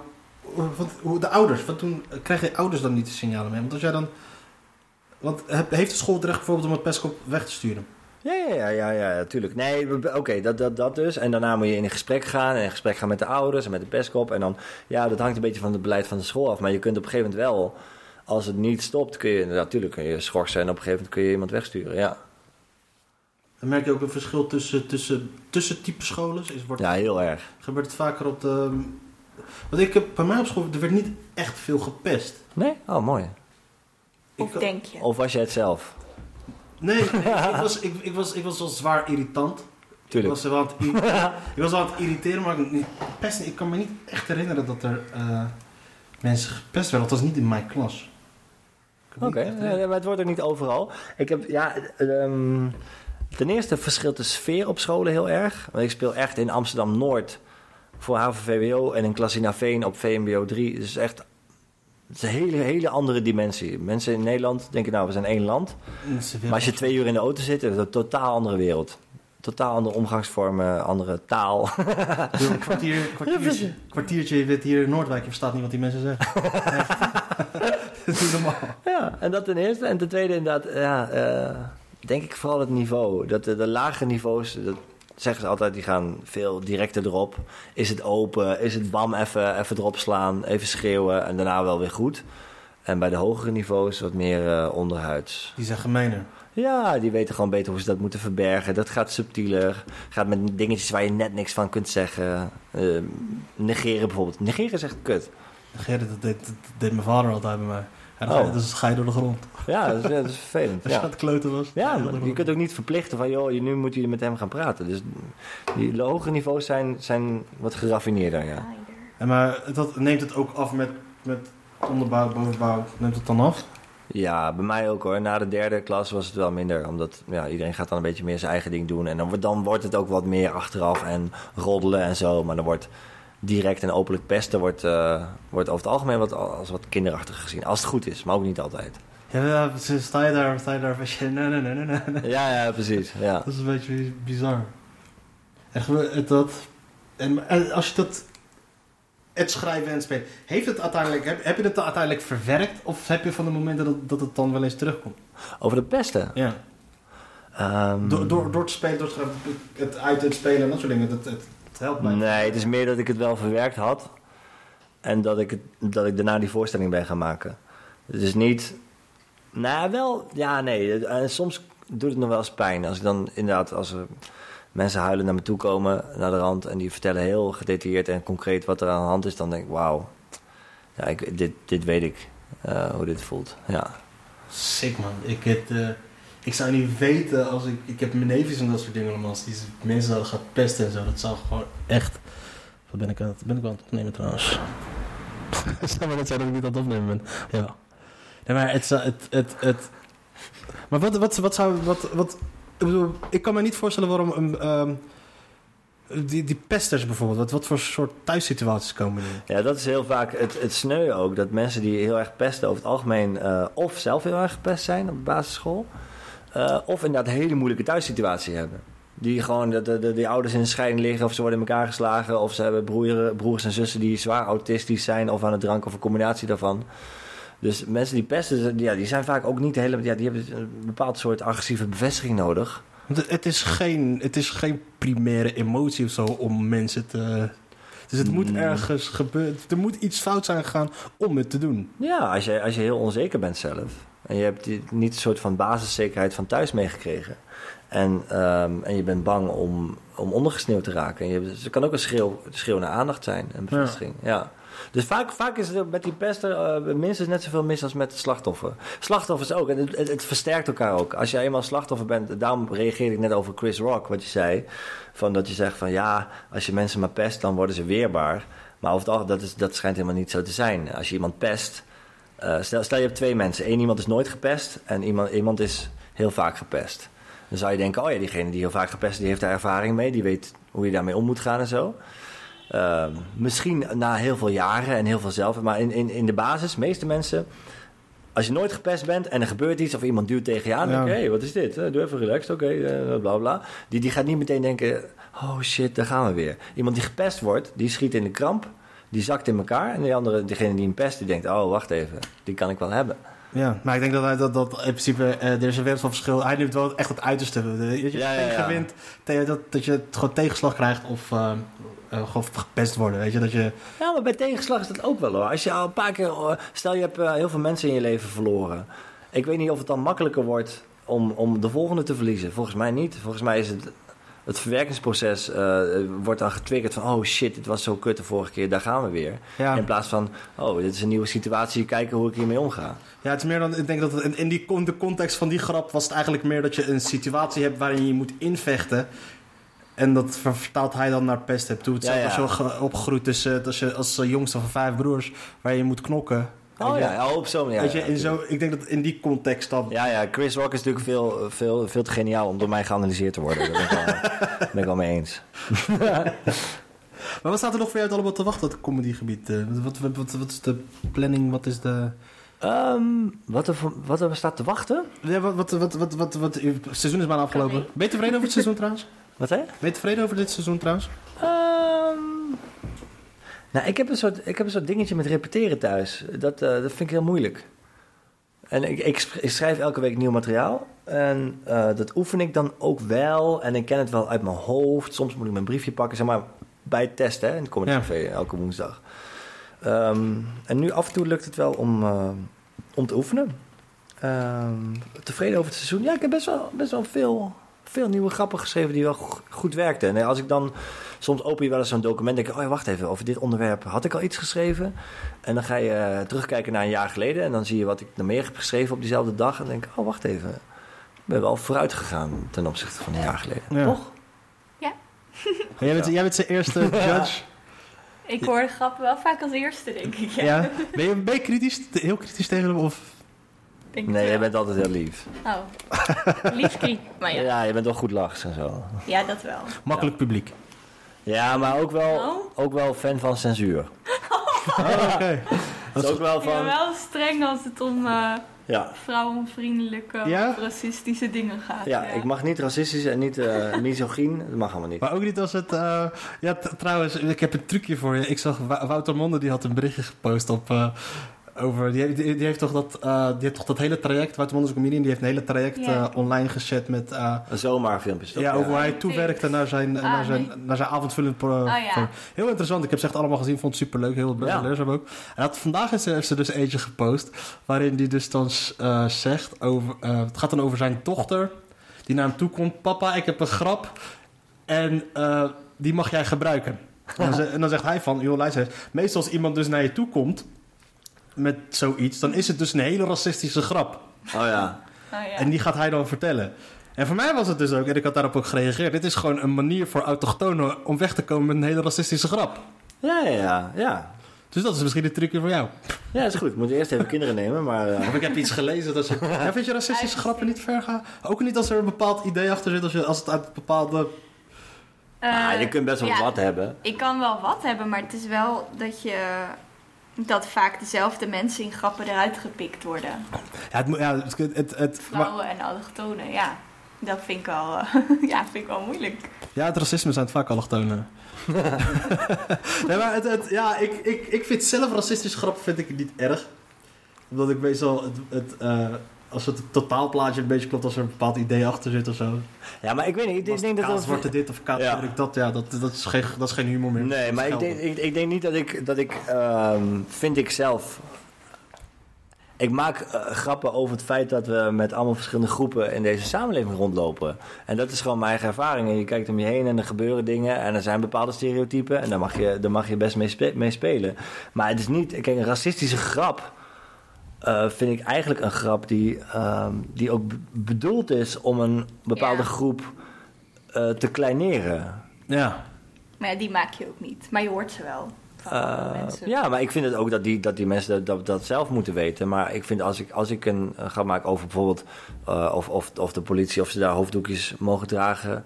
Speaker 1: de ouders, want toen krijg je ouders dan niet de signalen mee? Want als jij dan, want heeft de school het recht bijvoorbeeld om het pestkop weg te sturen?
Speaker 3: Ja, ja, ja, ja, ja, natuurlijk. Nee, oké, dat, dat, dat dus. En daarna moet je in een gesprek gaan. En in gesprek gaan met de ouders en met de pestkop. En dan, ja, dat hangt een beetje van het beleid van de school af. Maar je kunt op een gegeven moment wel, als het niet stopt, kun je, natuurlijk kun je schorsen. En op een gegeven moment kun je iemand wegsturen, ja.
Speaker 1: Dan merk je ook een verschil tussen, tussen, tussen type scholen. Is, wordt,
Speaker 3: Ja, heel erg.
Speaker 1: Gebeurt het vaker op de... Want ik heb bij mij op school, er werd niet echt veel gepest.
Speaker 3: Nee? Oh, mooi.
Speaker 4: Of
Speaker 1: Ik-
Speaker 4: denk je?
Speaker 3: Of was jij het zelf?
Speaker 1: Nee, ik, was, ik, ik, was, ik was wel zwaar irritant.
Speaker 3: Tuurlijk.
Speaker 1: Ik was, wel aan ik was wel aan het irriteren, maar ik, niet, pesten, ik kan me niet echt herinneren dat er eh, mensen gepest werden. Althans niet in mijn klas.
Speaker 3: Oké, maar het wordt ook niet overal. Ik heb, ja, ehm, ten eerste verschilt de sfeer op scholen heel erg. Want ik speel echt in Amsterdam-Noord voor HAVO-VWO en in Klasina Veen op VMBO 3. Dus echt Het is een hele, hele andere dimensie. Mensen in Nederland denken, nou, we zijn één land. Maar als je twee uur in de auto zit, is het een totaal andere wereld. Totaal andere omgangsvormen, andere taal.
Speaker 1: Een kwartier, kwartiertje, kwartiertje, hier in Noordwijk, je verstaat niet wat die mensen zeggen. Dat is niet normaal.
Speaker 3: Ja, en dat ten eerste. En ten tweede inderdaad, ja, eh, denk ik vooral het niveau. Dat de, de lage niveaus, dat zeggen ze altijd, die gaan veel directer erop. Is het open, is het bam, even, even erop slaan, even schreeuwen en daarna wel weer goed. En bij de hogere niveaus wat meer eh, onderhuids.
Speaker 1: Die zijn gemener.
Speaker 3: Ja, die weten gewoon beter hoe ze dat moeten verbergen. Dat gaat subtieler. Gaat met dingetjes waar je net niks van kunt zeggen. Eh, negeren bijvoorbeeld. Negeren is echt kut.
Speaker 1: Gerrit, dat deed, dat deed mijn vader altijd bij mij. En dan
Speaker 3: Oh.
Speaker 1: ga je, dus ga je door de grond.
Speaker 3: Ja, dat is, ja, dat is vervelend.
Speaker 1: Als je
Speaker 3: Ja.
Speaker 1: aan het kloten was.
Speaker 3: Ja,
Speaker 1: je de grond.
Speaker 3: kunt ook niet verplichten van, joh, nu moet je met hem gaan praten. Dus die hogere niveaus zijn, zijn wat geraffineerder, ja.
Speaker 1: En maar dat, neemt het ook af met, met onderbouw, bovenbouw? Neemt het dan af?
Speaker 3: Ja, bij mij ook hoor. Na de derde klas was het wel minder. Omdat ja, iedereen gaat dan een beetje meer zijn eigen ding doen. En dan, wordt- dan wordt het ook wat meer achteraf en roddelen en zo. Maar dan wordt direct en openlijk pesten wordt, eh, wordt over het algemeen wat, als wat kinderachtig gezien. Als het goed is, maar ook niet altijd.
Speaker 1: Ja, sta je daar, sta je daar, je, nee, nee, nee, nee, nee.
Speaker 3: Ja, ja, precies. Ja.
Speaker 1: Dat is een beetje bizar. Het dat, en, en als je dat, het schrijven en het spelen, heeft het uiteindelijk, heb, heb je het uiteindelijk verwerkt? Of heb je van de momenten dat, dat het dan wel eens terugkomt?
Speaker 3: Over de pesten.
Speaker 1: Ja.
Speaker 3: Ehm,
Speaker 1: Door, door, door te spelen, door het, schrijven, het uit het spelen en dat soort dingen, dat, het helpt mij.
Speaker 3: Nee, het is meer dat ik het wel verwerkt had. En dat ik, het, dat ik daarna die voorstelling ben gaan maken. Het is niet... Nou, wel... Ja, nee. En soms doet het nog wel eens pijn. Als ik dan inderdaad... Als er mensen huilen naar me toe komen, naar de rand... en die vertellen heel gedetailleerd en concreet wat er aan de hand is... dan denk ik, wauw. Ja, ik, dit, dit weet ik. eh, hoe dit voelt. Ja.
Speaker 1: Sick man. Ik, het, eh, ik zou niet weten als ik. Ik heb mijn neefjes en dat soort dingen. Maar als die mensen zouden gaan pesten en zo. Dat zou gewoon echt. Wat ben ik aan het, ben ik aan het opnemen trouwens? zou maar net zijn dat ik niet aan het opnemen ben. Ja. Nee, maar het, zou- het, het, het. Maar wat, wat, wat zou. Wat, wat, ik bedoel, ik kan me niet voorstellen waarom. een ehm, die, die pesters bijvoorbeeld, wat, wat voor soort thuissituaties komen die?
Speaker 3: Ja, dat is heel vaak het, het sneu ook. Dat mensen die heel erg pesten over het algemeen... eh, of zelf heel erg gepest zijn op de basisschool... eh, of inderdaad een hele moeilijke thuissituatie hebben. Die gewoon, de, de, die ouders in scheiding liggen... of ze worden in elkaar geslagen... of ze hebben broer, broers en zussen die zwaar autistisch zijn... of aan het drank of een combinatie daarvan. Dus mensen die pesten, ja, die zijn vaak ook niet helemaal... Ja, die hebben een bepaald soort agressieve bevestiging nodig.
Speaker 1: Want het- het is, geen, het is geen primaire emotie of zo om mensen te. Dus het moet
Speaker 3: Mm.
Speaker 1: ergens gebeuren. Er moet iets fout zijn gegaan om het te doen.
Speaker 3: Ja, als je, als je heel onzeker bent zelf. En je hebt die- niet een soort van basiszekerheid van thuis meegekregen. En, ehm, en je bent bang om, om ondergesneeuwd te raken. En je, dus het kan ook een schreeuw, schreeuw naar aandacht zijn en bevestiging. Ja. Dus vaak, vaak is het met die pesten eh, minstens net zoveel mis als met het slachtoffer. Slachtoffers ook. En het, het, het versterkt elkaar ook. Als je eenmaal slachtoffer bent, daarom reageerde ik net over Chris Rock, wat je zei. Van dat je zegt van ja, als je mensen maar pest, dan worden ze weerbaar. Maar over het algemeen, dat, is, dat schijnt helemaal niet zo te zijn. Als je iemand pest, eh, stel, stel je hebt twee mensen. Eén iemand is nooit gepest en iemand, iemand is heel vaak gepest. Dan zou je denken, oh ja, diegene die heel vaak gepest is, die heeft daar ervaring mee. Die weet hoe je daarmee om moet gaan en zo. Ehm, misschien na heel veel jaren en heel veel zelf. Maar in, in, in de basis, meeste mensen... Als je nooit gepest bent en er gebeurt iets of iemand duwt tegen je aan...
Speaker 1: Ja.
Speaker 3: Oké, wat is dit? Doe even relaxed, oké, eh, bla bla. Die, die gaat niet meteen denken, oh shit, daar gaan we weer. Iemand die gepest wordt, die schiet in de kramp... Die zakt in elkaar en die andere, degene die hem pest, die denkt... Oh, wacht even, die kan ik wel hebben.
Speaker 1: Ja, maar ik denk dat hij dat, dat in principe. eh, er is een wereld van verschil. Hij neemt wel echt het uiterste. Dat je
Speaker 3: Ja, ja, ja.
Speaker 1: tegenwint, tegen- dat, dat je het gewoon tegenslag krijgt of eh, eh, gewoon gepest worden. Weet je, dat je.
Speaker 3: Ja, maar bij tegenslag is dat ook wel hoor. Als je al een paar keer... eh, Stel, je hebt eh, heel veel mensen in je leven verloren. Ik weet niet of het dan makkelijker wordt om, om de volgende te verliezen. Volgens mij niet. Volgens mij is het... Het verwerkingsproces eh, wordt dan getriggerd van... Oh shit, dit was zo kut de vorige keer, daar gaan we weer.
Speaker 1: Ja.
Speaker 3: In plaats van... Oh, dit is een nieuwe situatie, kijken hoe ik hiermee omga.
Speaker 1: Ja, het is meer dan. Ik denk dat het, in, die, de context van die grap was het eigenlijk meer dat je een situatie hebt waarin je moet invechten. En dat ver- vertaalt hij dan naar pest hebt toe.
Speaker 3: Ja, ja.
Speaker 1: als je ge- opgegroeid eh, als, je, als jongste van vijf broers, waar je moet knokken.
Speaker 3: Oh
Speaker 1: je?
Speaker 3: ja, ja, op zo'n manier.
Speaker 1: Weet je,
Speaker 3: ja,
Speaker 1: in zo, ik denk dat in die context dan.
Speaker 3: Ja, ja, Chris Rock is natuurlijk veel, veel, veel te geniaal om door mij geanalyseerd te worden. Daar ben ik wel, ben ik wel mee eens.
Speaker 1: Maar wat staat er nog voor jou allemaal te wachten op het comedygebied? Eh, wat, wat, wat, wat is de planning? Wat is de...
Speaker 3: Ehm, wat, er, wat er staat te wachten?
Speaker 1: Ja, wat, wat, wat, wat, wat, wat, het seizoen is bijna afgelopen. Ben je tevreden over het seizoen trouwens?
Speaker 3: Wat hè?
Speaker 1: Ben je tevreden over dit seizoen trouwens?
Speaker 3: Ehm, nou, ik heb, een soort, ik heb een soort dingetje met repeteren thuis. Dat, eh, dat vind ik heel moeilijk. En ik, ik, sch- ik schrijf elke week nieuw materiaal. En eh, dat oefen ik dan ook wel. En ik ken het wel uit mijn hoofd. Soms moet ik mijn briefje pakken, zeg maar, bij het testen. Hè, in het Comedy
Speaker 1: Ja.
Speaker 3: Café, elke woensdag. Ehm, en nu af en toe lukt het wel om, eh, om te oefenen. Ehm, tevreden over het seizoen? Ja, ik heb best wel, best wel veel, veel nieuwe grappen geschreven die wel go- goed werkten. En als ik dan soms open je wel eens zo'n document en denk ik, oh ja, wacht even, over dit onderwerp had ik al iets geschreven. En dan ga je eh, terugkijken naar een jaar geleden en dan zie je wat ik nog meer heb geschreven op diezelfde dag. En dan denk ik, oh wacht even, ik ben wel vooruit gegaan ten opzichte van een jaar geleden.
Speaker 1: Ja.
Speaker 3: Toch?
Speaker 1: Jij bent, jij bent zijn eerste judge.
Speaker 4: Ik hoor de grappen wel vaak als eerste, denk ik. Ja.
Speaker 1: Ja. Ben, je, ben je kritisch, heel kritisch tegen hem? Of?
Speaker 4: Denk
Speaker 3: Nee, jij bent altijd heel lief.
Speaker 4: Oh, liefkriet. Maar
Speaker 3: Ja,
Speaker 4: ja.
Speaker 3: je bent wel goed lachs en zo.
Speaker 4: ja, dat wel.
Speaker 1: Makkelijk publiek.
Speaker 3: Ja, maar ook wel,
Speaker 4: Oh?
Speaker 3: ook wel fan van censuur.
Speaker 1: Oh, oké.
Speaker 3: Dat is ook wel
Speaker 4: Ik ben
Speaker 3: van...
Speaker 4: wel streng als het om eh,
Speaker 3: Ja,
Speaker 4: vrouwenvriendelijke
Speaker 1: Ja?
Speaker 4: of racistische dingen gaat.
Speaker 3: ja, ik mag niet racistisch en niet eh misogyn. Dat mag allemaal niet.
Speaker 1: Maar ook niet als het... eh, ja, trouwens, ik heb een trucje voor je. Ik zag Wou- Wouter Monde, die had een berichtje gepost op... eh, over, die, heeft, die, die heeft toch dat, eh, die heeft toch dat hele traject, Wouter een comedian, die heeft een hele traject
Speaker 4: Ja.
Speaker 1: eh, online gezet met... eh,
Speaker 3: Een zomaar filmpjes. toch?
Speaker 1: ja, over hoe hij
Speaker 4: Ja.
Speaker 1: toewerkte naar zijn,
Speaker 4: Ah,
Speaker 1: naar zijn,
Speaker 4: nee.
Speaker 1: naar zijn avondvullend pro-
Speaker 4: Oh, ja.
Speaker 1: Heel interessant. Ik heb ze echt allemaal gezien. Vond het superleuk. Heel
Speaker 3: Ja.
Speaker 1: leerzaam ook. En had, vandaag is, heeft ze dus eentje gepost. Waarin die dus dan eh, zegt over... eh, het gaat dan over zijn dochter. Die naar hem toe komt. Papa, ik heb een grap. En eh, die mag jij gebruiken. En dan, ze- zegt hij van... Joh, luister Meestal als iemand dus naar je toe komt... Met zoiets. Dan is het dus een hele racistische grap.
Speaker 3: Oh ja.
Speaker 4: Oh, ja.
Speaker 1: En die gaat hij dan vertellen. En voor mij was het dus ook, en ik had daarop ook gereageerd... dit is gewoon een manier voor autochtonen om weg te komen met een hele racistische grap.
Speaker 3: Ja, ja, ja. Ja,
Speaker 1: Dus dat is misschien een trucje voor jou.
Speaker 3: ja is goed. Ik moet eerst even kinderen nemen, maar... eh,
Speaker 1: Of ik heb iets gelezen dat ze... Ja, vind je racistische grappen niet ver gaan? Ook niet als er een bepaald idee achter zit, als, je, als het uit bepaalde...
Speaker 4: Eh,
Speaker 3: ah, je kunt best wel
Speaker 4: ja,
Speaker 3: wat hebben.
Speaker 4: Ik kan wel wat hebben, maar het is wel dat je... Dat vaak dezelfde mensen in grappen eruit gepikt worden.
Speaker 1: Ja, het, moet- ja, het, het,
Speaker 4: Vrouwen en allochtonen, ja. Dat vind ik wel, eh, ja, vind ik wel moeilijk.
Speaker 1: ja, het racisme zijn het vaak allochtonen. nee, maar het, het, ja, ik, ik, ik vind zelf racistische grappen vind ik niet erg. Omdat ik meestal het... het eh, als het totaalplaatje een beetje klopt, als er een bepaald idee achter zit of zo.
Speaker 3: Ja, maar ik weet niet. Ik, denk dat dat...
Speaker 1: zwarte dit of kaal
Speaker 3: Ja.
Speaker 1: dat, ja, dat, dat, is geen, dat is geen humor meer.
Speaker 3: Nee, maar ik denk, ik, ik denk niet dat ik... Dat ik ehm, vind ik zelf... Ik maak eh, grappen over het feit dat we met allemaal verschillende groepen in deze samenleving rondlopen. En dat is gewoon mijn eigen ervaring. En je kijkt om je heen en er gebeuren dingen en er zijn bepaalde stereotypen. En daar mag je, daar mag je best mee, spe- mee spelen. Maar het is niet... Kijk, een racistische grap eh, vind ik eigenlijk een grap die, ehm, die ook bedoeld is om een bepaalde
Speaker 4: Ja.
Speaker 3: groep eh, te kleineren.
Speaker 1: Ja.
Speaker 4: Maar ja, die maak je ook niet. Maar je hoort ze wel. Van
Speaker 3: Eh,
Speaker 4: mensen.
Speaker 3: ja, maar ik vind het ook dat die, dat die mensen dat, dat, dat zelf moeten weten. Maar ik vind als ik, als ik een uh, grap maak over bijvoorbeeld eh, of, of, of de politie, of ze daar hoofddoekjes mogen dragen,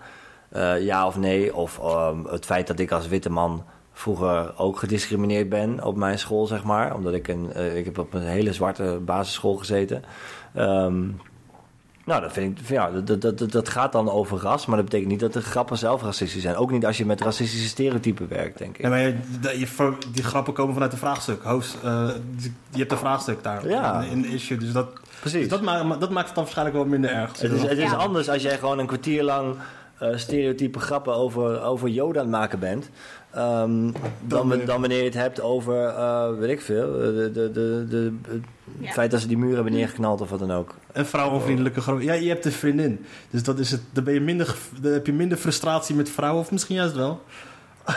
Speaker 3: eh, ja of nee. Of ehm, het feit dat ik als witte man vroeger ook gediscrimineerd ben op mijn school, zeg maar. Omdat ik een, eh, ik heb op een hele zwarte basisschool gezeten. Ehm, nou, dat vind ik, ja, dat, dat, dat, dat gaat dan over ras, maar dat betekent niet dat de grappen zelf racistisch zijn. Ook niet als je met racistische stereotypen werkt, denk ik.
Speaker 1: Ja, maar je, de- je- die grappen komen vanuit een vraagstuk. Hoofd, eh, je hebt een vraagstuk daar
Speaker 3: Ja.
Speaker 1: in, de issue. Dus dat,
Speaker 3: Precies.
Speaker 1: dus dat, maakt, dat maakt het dan waarschijnlijk wel minder erg.
Speaker 3: Het is, het is
Speaker 4: Ja.
Speaker 3: anders als jij gewoon een kwartier lang eh, stereotype grappen over, over Yoda aan het maken bent. Ehm, dan, wanneer je het hebt over, eh, weet ik veel, de, de, de, de, het
Speaker 4: Ja.
Speaker 3: feit dat ze die muren hebben neergeknald of wat dan ook.
Speaker 1: Een vrouwenvriendelijke grap. Ja, je hebt een vriendin. Dus dat is het, dan, ben je minder, dan heb je minder frustratie met vrouwen. Of misschien juist wel.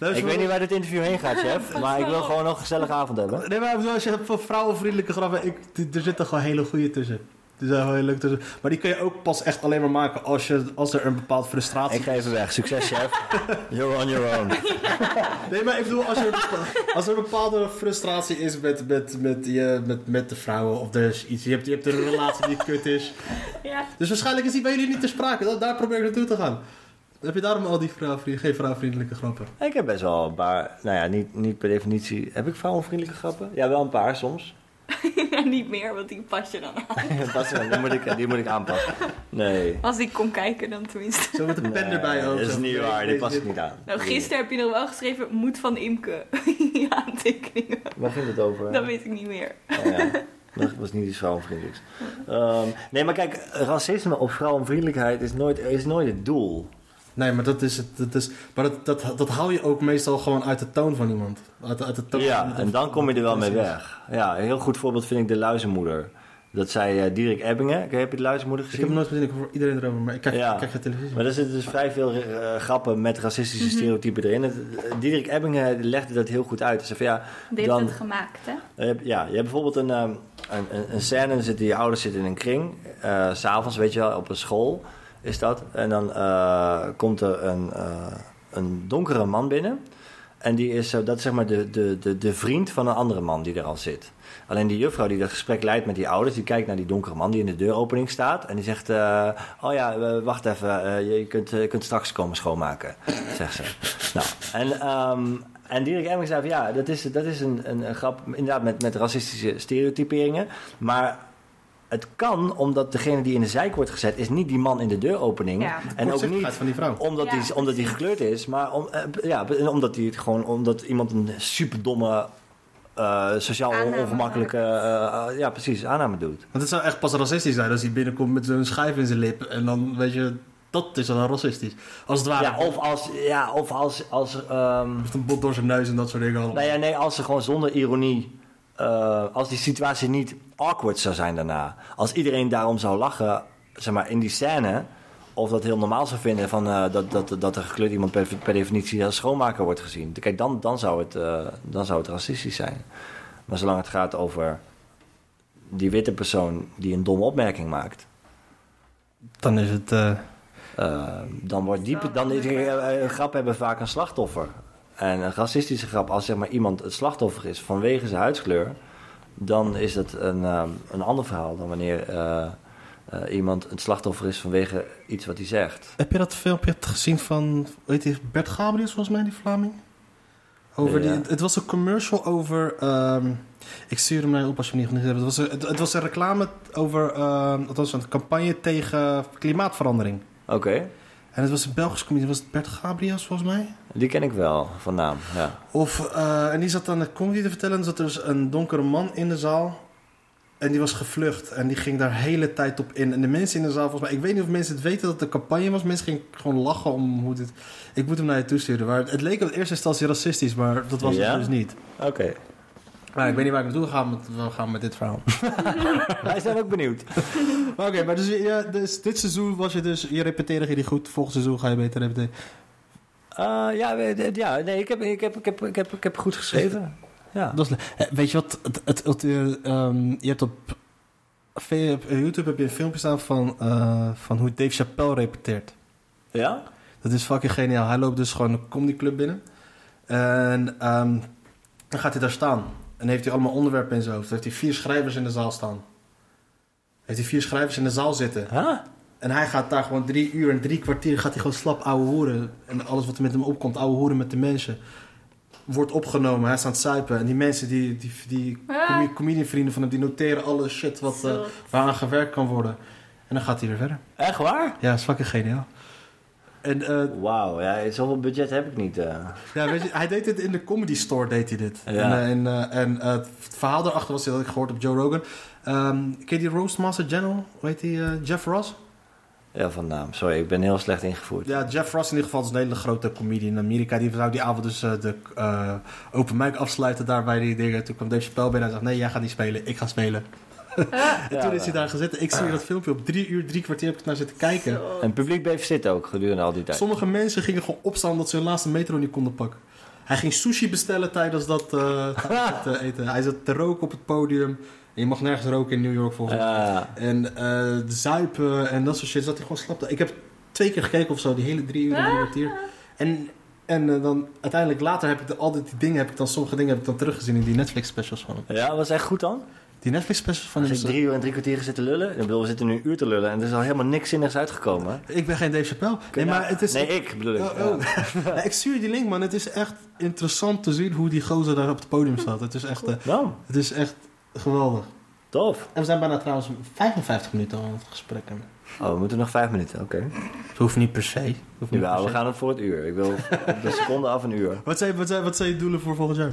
Speaker 3: Ik
Speaker 1: wel-
Speaker 3: weet niet waar dit interview heen gaat, chef. Maar ik wil gewoon nog een gezellige avond hebben.
Speaker 1: Nee, maar als je hebt van vrouwenvriendelijke grappen... Ik, er zitten gewoon hele goede tussen. Er zijn gewoon heel leuk tussen. Maar die kun je ook pas echt alleen maar maken als, je, als er een bepaald frustratie
Speaker 3: Ik ga even weg. Succes, chef. You're on your own.
Speaker 1: Nee, maar ik bedoel, als er, als er een bepaalde frustratie is met, met, met, je, met, met de vrouwen of er is iets, je hebt, je hebt een relatie die kut is.
Speaker 4: Ja.
Speaker 1: Dus waarschijnlijk is die bij jullie niet ter sprake. Dat, daar probeer ik naartoe te gaan. Heb je daarom al die geen vrouwvriendelijke grappen?
Speaker 3: Ik heb best wel een paar, nou ja, niet, niet per definitie. Heb ik vrouwenvriendelijke grappen? Ja, wel een paar soms.
Speaker 4: Ja, niet meer, want die pas je dan aan.
Speaker 3: Dat is- die, moet ik, die moet ik aanpassen. Nee.
Speaker 4: Als ik kon kijken dan tenminste.
Speaker 1: Zo met een pen
Speaker 3: Nee,
Speaker 1: erbij ook.
Speaker 3: Dat is niet waar, die
Speaker 1: nee,
Speaker 3: pas ik niet aan.
Speaker 4: Nou, gisteren heb je nog wel geschreven, moed van Imke. Je aantekeningen.
Speaker 3: Waar ging het over?
Speaker 4: Dat weet ik niet meer.
Speaker 3: Oh, ja. Dat was niet iets vrouwenvriendelijks. Ehm, nee, maar kijk, racisme of vrouwenvriendelijkheid is nooit, is nooit het doel.
Speaker 1: Nee, maar dat is het. Dat is, maar dat, dat, dat haal je ook meestal gewoon uit de toon van iemand. Uit, uit de toon
Speaker 3: Ja,
Speaker 1: van-
Speaker 3: en dan kom je er wel mee weg. Ja, een heel goed voorbeeld vind ik de luizenmoeder. Dat zei uh, Dirk Ebbingen. Heb je de luizenmoeder
Speaker 1: Ik
Speaker 3: gezien?
Speaker 1: heb hem nooit gezien, ik hoor iedereen erover, maar ik kijk,
Speaker 3: Ja.
Speaker 1: ik kijk geen televisie.
Speaker 3: Maar er zitten dus vrij veel eh, grappen met racistische
Speaker 4: Mhm.
Speaker 3: stereotypen erin. Het, eh, Diederik Ebbingen legde dat heel goed uit. Hij zei van ja,
Speaker 4: Die heeft
Speaker 3: Dan-
Speaker 4: het gemaakt, hè?
Speaker 3: je hebt- ja, je hebt bijvoorbeeld een, ehm, een, een, een scène, dan zitten je ouders zitten in een kring. eh, S S'avonds, weet je wel, op een school is dat. En dan eh, komt er een, eh, een donkere man binnen. En die is, eh, dat is zeg maar de, de, de, de vriend van een andere man die er al zit. Alleen die juffrouw die dat gesprek leidt met die ouders, die kijkt naar die donkere man die in de deuropening staat. En die zegt, oh ja, wacht even, je, kunt, kunt straks komen schoonmaken, zegt ze. Nou, en, ehm en Dirk Emming zei ja, dat is, dat is een, een, een grap, inderdaad met, met racistische stereotyperingen. Maar het kan, omdat degene die in de zijk wordt gezet, is niet die man in de deuropening.
Speaker 4: Ja.
Speaker 3: En ook niet
Speaker 1: van die vrouw.
Speaker 3: omdat
Speaker 4: Ja,
Speaker 3: hij omdat die gekleurd is, maar om, eh, ja, omdat hij het gewoon omdat iemand een superdomme eh sociaal
Speaker 4: Aanname
Speaker 3: ongemakkelijke eh, ja precies aanname doet.
Speaker 1: Want het zou echt pas racistisch zijn als hij binnenkomt met zo'n schijf in zijn lip. En dan weet je, dat is dan racistisch. Als het ware.
Speaker 3: Ja, of als ja, of als als ehm,
Speaker 1: Met een bot door zijn neus en dat soort dingen
Speaker 3: nou ja, nee, als ze gewoon zonder ironie eh, als die situatie niet awkward zou zijn daarna. Als iedereen daarom zou lachen, zeg maar in die scène of dat heel normaal zou vinden van, eh, dat, dat, dat er gekleurd iemand per, per definitie als schoonmaker wordt gezien. Kijk, dan, dan, zou het, eh, dan zou het racistisch zijn. Maar zolang het gaat over die witte persoon die een domme opmerking maakt,
Speaker 1: Dan is het...
Speaker 3: dan wordt die. Dan is, eh, grap hebben vaak een slachtoffer. En een racistische grap, als zeg maar iemand het slachtoffer is vanwege zijn huidskleur, dan is het een, eh, een ander verhaal dan wanneer eh, eh, iemand het slachtoffer is vanwege iets wat hij zegt.
Speaker 1: Heb je dat filmpje gezien van, weet je, Bert Gabriels volgens mij, die Vlaming? Over
Speaker 3: Ja.
Speaker 1: die, het was een commercial over, ehm, ik stuur hem naar op als je hem niet hebt. Het was een, het, het was een reclame over, ehm het was een campagne tegen klimaatverandering.
Speaker 3: Oké,
Speaker 1: En het was een Belgisch comedian, was het Bert Gabriels volgens mij?
Speaker 3: die ken ik wel van naam. Ja.
Speaker 1: Of, eh, en die zat dan de comedy te vertellen. En zat er dus een donkere man in de zaal. En die was gevlucht. En die ging daar de hele tijd op in. En de mensen in de zaal, volgens mij... Ik weet niet of mensen het weten dat het een campagne was. Mensen gingen gewoon lachen om hoe dit... Ik moet hem naar je toesturen. Maar het leek op eerste instantie racistisch. Maar dat was
Speaker 3: Ja?
Speaker 1: het dus niet.
Speaker 3: Oké,
Speaker 1: Maar ik weet niet waar ik naartoe ga met, we gaan met dit verhaal.
Speaker 3: wij zijn ook benieuwd.
Speaker 1: Oké, maar dus, ja, dus dit seizoen was je dus... Je repeteerde ging niet goed. Volgend seizoen ga je beter repeteren.
Speaker 3: Eh, ja, ja, nee, ik heb, ik, heb, ik, heb, ik, heb, ik heb goed geschreven. Ja.
Speaker 1: Dat is, eh, weet je wat? Het, het, het, eh, ehm, je hebt op, YouTube heb je een filmpje staan van, eh, van hoe Dave Chappelle repeteert.
Speaker 3: ja?
Speaker 1: Dat is fucking geniaal. Hij loopt dus gewoon een comedyclub binnen. En ehm, dan gaat hij daar staan. En heeft hij allemaal onderwerpen in zijn hoofd. Dan heeft hij vier schrijvers in de zaal staan. Heeft hij vier schrijvers in de zaal zitten.
Speaker 3: Huh?
Speaker 1: En hij gaat daar gewoon drie uur en drie kwartier gaat hij gewoon slap ouwe hoeren. En alles wat er met hem opkomt, ouwe hoeren met de mensen. Wordt opgenomen, hij is aan het zuipen. En die mensen, die, die, die comedi- comedianvrienden van hem, die noteren alle shit wat,
Speaker 4: Zo.
Speaker 1: waaraan gewerkt kan worden. En dan gaat hij weer verder.
Speaker 3: Echt waar?
Speaker 1: Ja, dat is fucking geniaal. En eh,
Speaker 3: Wauw, ja, zoveel budget heb ik niet. eh.
Speaker 1: ja, weet je, hij deed dit in de comedy store, deed hij dit.
Speaker 3: Ja.
Speaker 1: En, eh, en, en het verhaal daarachter was, dat had ik gehoord op Joe Rogan. Ehm ken je die Roastmaster General? Hoe heet die? Jeff Ross?
Speaker 3: Ja, van naam. Sorry, ik ben heel slecht ingevoerd.
Speaker 1: Ja, Jeff Ross in ieder geval is een hele grote comedian in Amerika. Die zou die avond dus de eh, open mic afsluiten daar bij die dingen. Toen kwam Dave Chappelle binnen en zei, nee, jij gaat niet spelen, ik ga spelen. en
Speaker 3: Ja,
Speaker 1: toen is hij daar gezeten. Ik zie dat filmpje op drie uur, drie kwartier heb ik naar zitten kijken.
Speaker 4: Zo.
Speaker 3: En het publiek bleef zitten ook gedurende al die tijd.
Speaker 1: Sommige mensen gingen gewoon opstaan omdat ze hun laatste metro niet konden pakken. Hij ging sushi bestellen tijdens dat eh, tijdens het, eh, eten. Hij zat te roken op het podium. En je mag nergens roken in New York volgens mij.
Speaker 3: Ja,
Speaker 1: En eh, de zuipen en dat soort shit zat hij gewoon slap. Ik heb twee keer gekeken of zo, die hele drie uur, drie kwartier. En, en dan uiteindelijk later heb ik de, al die dingen, heb ik dan, sommige dingen heb ik dan teruggezien in die Netflix specials van hem.
Speaker 3: ja, was echt goed dan?
Speaker 1: Die Netflix specials van
Speaker 3: Als ik drie uur en drie kwartier zitten lullen, ik bedoel, we zitten nu een uur te lullen en er is al helemaal niks zinnigs uitgekomen.
Speaker 1: Ik ben geen Dave Chappelle. Nee, maar
Speaker 3: nou-
Speaker 1: het is...
Speaker 3: Nee, ik bedoel ik.
Speaker 1: Oh, oh. Ja, ik stuur je die link, man. Het is echt interessant te zien hoe die gozer daar op het podium staat. Het is echt,
Speaker 3: Nou,
Speaker 1: het is echt geweldig.
Speaker 3: tof.
Speaker 1: En we zijn bijna trouwens 55 minuten aan het gesprek hebben.
Speaker 3: Oh, we moeten nog vijf minuten, oké.
Speaker 1: Het hoeft niet per se. Hoeft niet
Speaker 3: Ja,
Speaker 1: per
Speaker 3: we gaan het voor het uur. Ik wil op de seconde af een uur.
Speaker 1: Wat zijn, wat, zijn, wat zijn je doelen voor volgend jaar?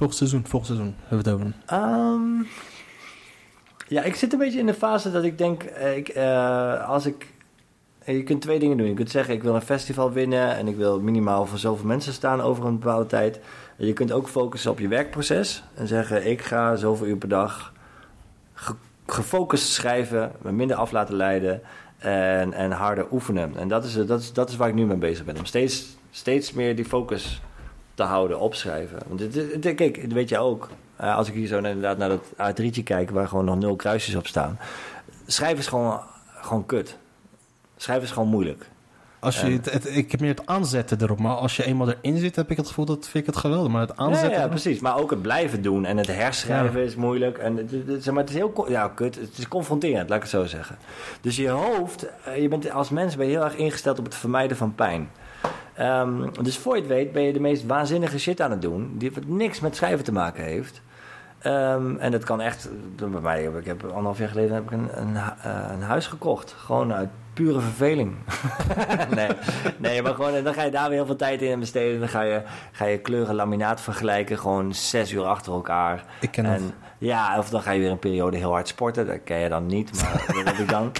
Speaker 1: Volgend seizoen, volgend seizoen hebben we het over.
Speaker 3: Ehm, ja, ik zit een beetje in de fase dat ik denk, eh, ik, eh, als ik... Je kunt twee dingen doen. Je kunt zeggen, ik wil een festival winnen en ik wil minimaal voor zoveel mensen staan over een bepaalde tijd. Je kunt ook focussen op je werkproces en zeggen, ik ga zoveel uur per dag ge- gefocust schrijven, me minder af laten leiden en, en harder oefenen. En dat is, dat, is, dat is waar ik nu mee bezig ben. Om steeds, steeds meer die focus te houden, opschrijven. Want dit, dit- dit- kijk, dat weet je ook. Eh, als ik hier zo inderdaad naar dat A3'tje kijk, waar gewoon nog nul kruisjes op staan. Schrijven is gewoon, gewoon kut. Schrijven is gewoon moeilijk.
Speaker 1: Als je het, het- ik heb meer het aanzetten erop, maar als je eenmaal erin zit, heb ik het gevoel dat vind ik het geweldig. Maar het
Speaker 3: Ja,
Speaker 1: aanzetten.
Speaker 3: ja, precies. Maar ook het blijven doen en het herschrijven is moeilijk. En het, het- het- zeg maar, het is heel ja, kut. Het is confronterend, laat ik het zo zeggen. Dus je hoofd, eh, je bent, als mens ben je heel erg ingesteld op het vermijden van pijn. Ehm, dus voor je het weet ben je de meest waanzinnige shit aan het doen, die wat niks met schrijven te maken heeft. Ehm, en dat kan echt, bij mij, ik heb anderhalf jaar geleden heb ik een, een, eh, een huis gekocht. Gewoon uit pure verveling. nee, nee, maar gewoon, dan ga je daar weer heel veel tijd in besteden. Dan ga je, ga je kleuren laminaat vergelijken, gewoon zes uur achter elkaar.
Speaker 1: Ik ken
Speaker 3: ja, of dan ga je weer een periode heel hard sporten. Dat ken je dan niet, maar dat heb ik dan.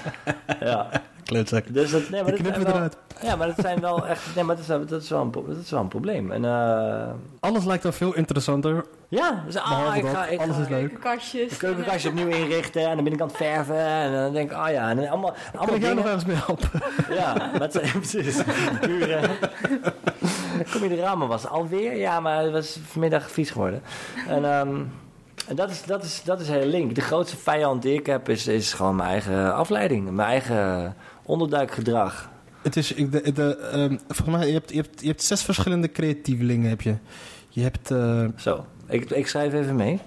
Speaker 3: Ja,
Speaker 1: Kleutzak.
Speaker 3: dus dat, nee, maar dat
Speaker 1: knippen
Speaker 3: zijn
Speaker 1: we
Speaker 3: wel,
Speaker 1: eruit.
Speaker 3: ja, maar dat zijn wel echt, nee, maar dat is, dat is, wel, een, dat is wel een probleem. En eh,
Speaker 1: Alles lijkt dan veel interessanter.
Speaker 3: ja, dus, ah, ik
Speaker 1: dat,
Speaker 3: ga, ik
Speaker 1: alles
Speaker 3: ga
Speaker 1: is leuk.
Speaker 4: Kastjes.
Speaker 3: de keukenkastje opnieuw inrichten en de binnenkant verven. En dan denk ik, ah ja, en dan allemaal,
Speaker 1: Kan
Speaker 3: allemaal
Speaker 1: ik jou nog ergens mee helpen?
Speaker 3: Ja, het zijn precies. Buren. Kom je de ramen was alweer? Ja, maar het was vanmiddag vies geworden. En, ehm, en dat, is, dat, is, dat is heel link. De grootste vijand die ik heb is, is gewoon mijn eigen afleiding. Mijn eigen onderduikgedrag.
Speaker 1: Het is, ik, de, de, ehm, volgens mij, je hebt, je, hebt, je hebt zes verschillende creatievelingen. Heb je. Je hebt, eh,
Speaker 3: Zo, ik, ik schrijf even mee.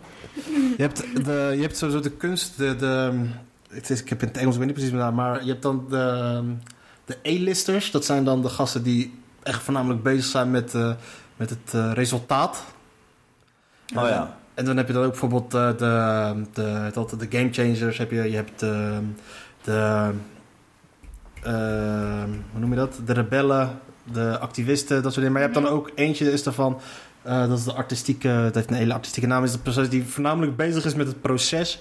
Speaker 1: je hebt, de, je hebt sowieso de kunst, de, de, het is, ik heb in het Engels ik weet niet precies meer, maar je hebt dan de, de A-listers. Dat zijn dan de gasten die echt voornamelijk bezig zijn met, eh, met het eh, resultaat.
Speaker 3: Oh ja.
Speaker 1: En dan heb je dan ook bijvoorbeeld eh, de, de, dat, de game changers. Heb je, je hebt de, de eh, hoe noem je dat? De rebellen, de activisten, dat soort dingen. Maar je hebt dan ook eentje is daarvan, eh, dat is de artistieke, dat heeft een hele artistieke naam, is het proces die voornamelijk bezig is met het proces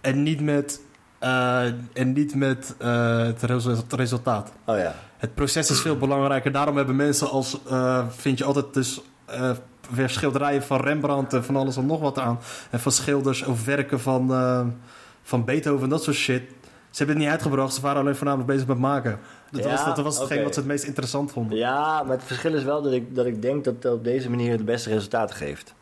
Speaker 1: en niet met, eh, en niet met eh, het resu- het resultaat.
Speaker 3: Oh ja.
Speaker 1: Het proces is veel belangrijker. Daarom hebben mensen als, eh, vind je altijd dus eh, weer schilderijen van Rembrandt en van alles en nog wat aan. En van schilders of werken van, eh, van Beethoven en dat soort shit. Ze hebben het niet uitgebracht, ze waren alleen voornamelijk bezig met maken. Dat
Speaker 3: Ja,
Speaker 1: was, dat was hetgeen wat ze het meest interessant vonden.
Speaker 3: Ja, maar het verschil is wel dat ik, dat ik denk dat het op deze manier het beste resultaat geeft.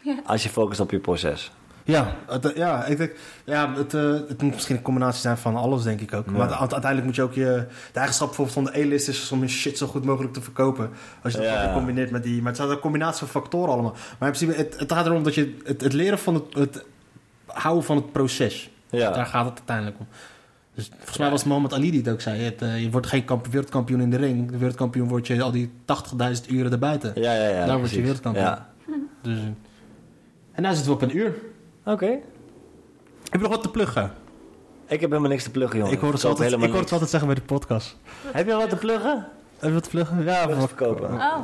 Speaker 4: Ja.
Speaker 3: Als je focust op je proces.
Speaker 1: Ja, het, ja, ik denk, ja het, eh, het moet misschien een combinatie zijn van alles, denk ik ook.
Speaker 3: Ja.
Speaker 1: Maar uite- uiteindelijk moet je ook je... De eigenschap bijvoorbeeld van de A-list is om je shit zo goed mogelijk te verkopen. Als je dat
Speaker 3: Ja.
Speaker 1: combineert met die... Maar het is een combinatie van factoren allemaal. Maar in principe, het, het gaat erom dat je... Het, het leren van het, het houden van het proces.
Speaker 3: Ja.
Speaker 1: Daar gaat het uiteindelijk om. Dus volgens mij was het Mohammed Ali die het ook zei. Het, eh, je wordt geen kamp- wereldkampioen in de ring. De wereldkampioen word je al die 80.000 uren erbuiten.
Speaker 3: Ja, ja, ja.
Speaker 1: Daar word je wereldkampioen.
Speaker 3: Ja.
Speaker 1: Dus, eh, en nou zitten we op een uur.
Speaker 3: Oké.
Speaker 1: Heb je nog wat te pluggen?
Speaker 3: Ik heb helemaal niks te pluggen, jongen.
Speaker 1: Ik hoor het altijd, ik hoor het altijd zeggen bij de podcast.
Speaker 3: Heb je al wat te pluggen?
Speaker 1: Heb je wat te pluggen? Ja,
Speaker 3: Wat
Speaker 1: voor-
Speaker 3: verkopen.
Speaker 4: Oh,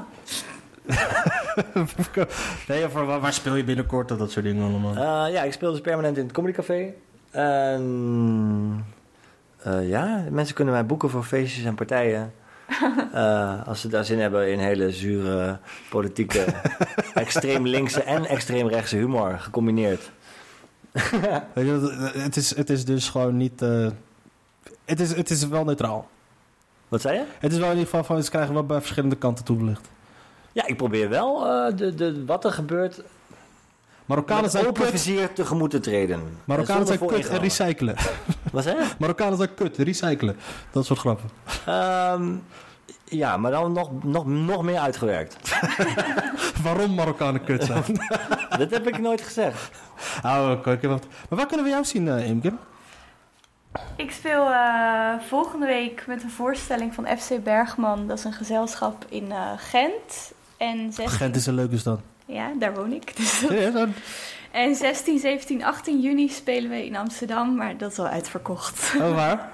Speaker 1: nee, voor waar, waar speel je binnenkort of dat soort dingen allemaal?
Speaker 3: Eh, ja, ik speel dus permanent in het Comedy Café. En eh, ja, mensen kunnen mij boeken voor feestjes en partijen. Eh, als ze daar zin hebben in hele zure, politieke, extreem linkse en extreem rechtse humor gecombineerd.
Speaker 1: Weet je, dat- het, is, het is dus gewoon niet... eh, het, is, het is wel neutraal.
Speaker 3: Wat zei je?
Speaker 1: Het is wel in ieder geval van... Ze krijgen wel bij verschillende kanten toegelicht.
Speaker 3: Ja, ik probeer wel eh, de, de, wat er gebeurt
Speaker 1: Marokkanen zijn
Speaker 3: open
Speaker 1: kut.
Speaker 3: vizier tegemoet te treden.
Speaker 1: Marokkanen
Speaker 3: En
Speaker 1: zijn kut en recyclen.
Speaker 3: Wat zei je?
Speaker 1: Marokkanen zijn kut, recyclen. Dat soort grappen.
Speaker 3: Ehm, Ja, maar dan nog, nog, nog meer uitgewerkt.
Speaker 1: Waarom Marokkanen kut zijn?
Speaker 3: dat heb ik nooit gezegd.
Speaker 1: oh, wacht. Maar waar kunnen we jou zien, eh Imke?
Speaker 4: Ik speel eh, volgende week met een voorstelling van FC Bergman. Dat is een gezelschap in eh, Gent. En 16...
Speaker 1: Gent is een leuke stad.
Speaker 4: Ja, daar woon ik. Dus
Speaker 1: Serieus? Oh,
Speaker 4: En 16, 17, 18 juni spelen we in Amsterdam, maar dat is al uitverkocht.
Speaker 1: Oh, waar?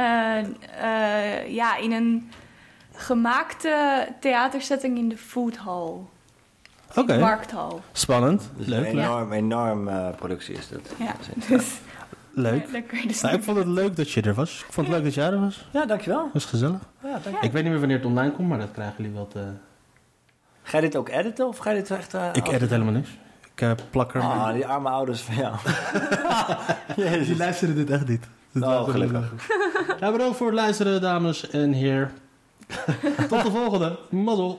Speaker 4: Eh, eh, ja, in een gemaakte theatersetting in de Food Hall.
Speaker 1: Oké.
Speaker 4: Markthal.
Speaker 1: Spannend.
Speaker 3: Dus
Speaker 1: Leuk.
Speaker 3: een enorm, enorm eh, productie is dat.
Speaker 4: Ja, dus
Speaker 1: Leuk.
Speaker 4: dus
Speaker 1: Nou, ik vond het leuk dat je er was. Ik vond het leuk dat jij er was.
Speaker 3: Ja, dankjewel.
Speaker 1: was gezellig.
Speaker 3: Ja, dank
Speaker 1: Ik weet niet meer wanneer het online komt, maar dat krijgen jullie wel te...
Speaker 3: Ga je dit ook editen of ga je dit echt... eh,
Speaker 1: Ik edit helemaal niks. Ik eh, plak er...
Speaker 3: Ah, die arme ouders van jou.
Speaker 1: Die luisteren dit echt niet. Dat
Speaker 3: Oh,
Speaker 1: is wel
Speaker 3: gelukkig.
Speaker 1: Ja, bedankt voor het luisteren, dames en heren. Tot de volgende. Mazzel.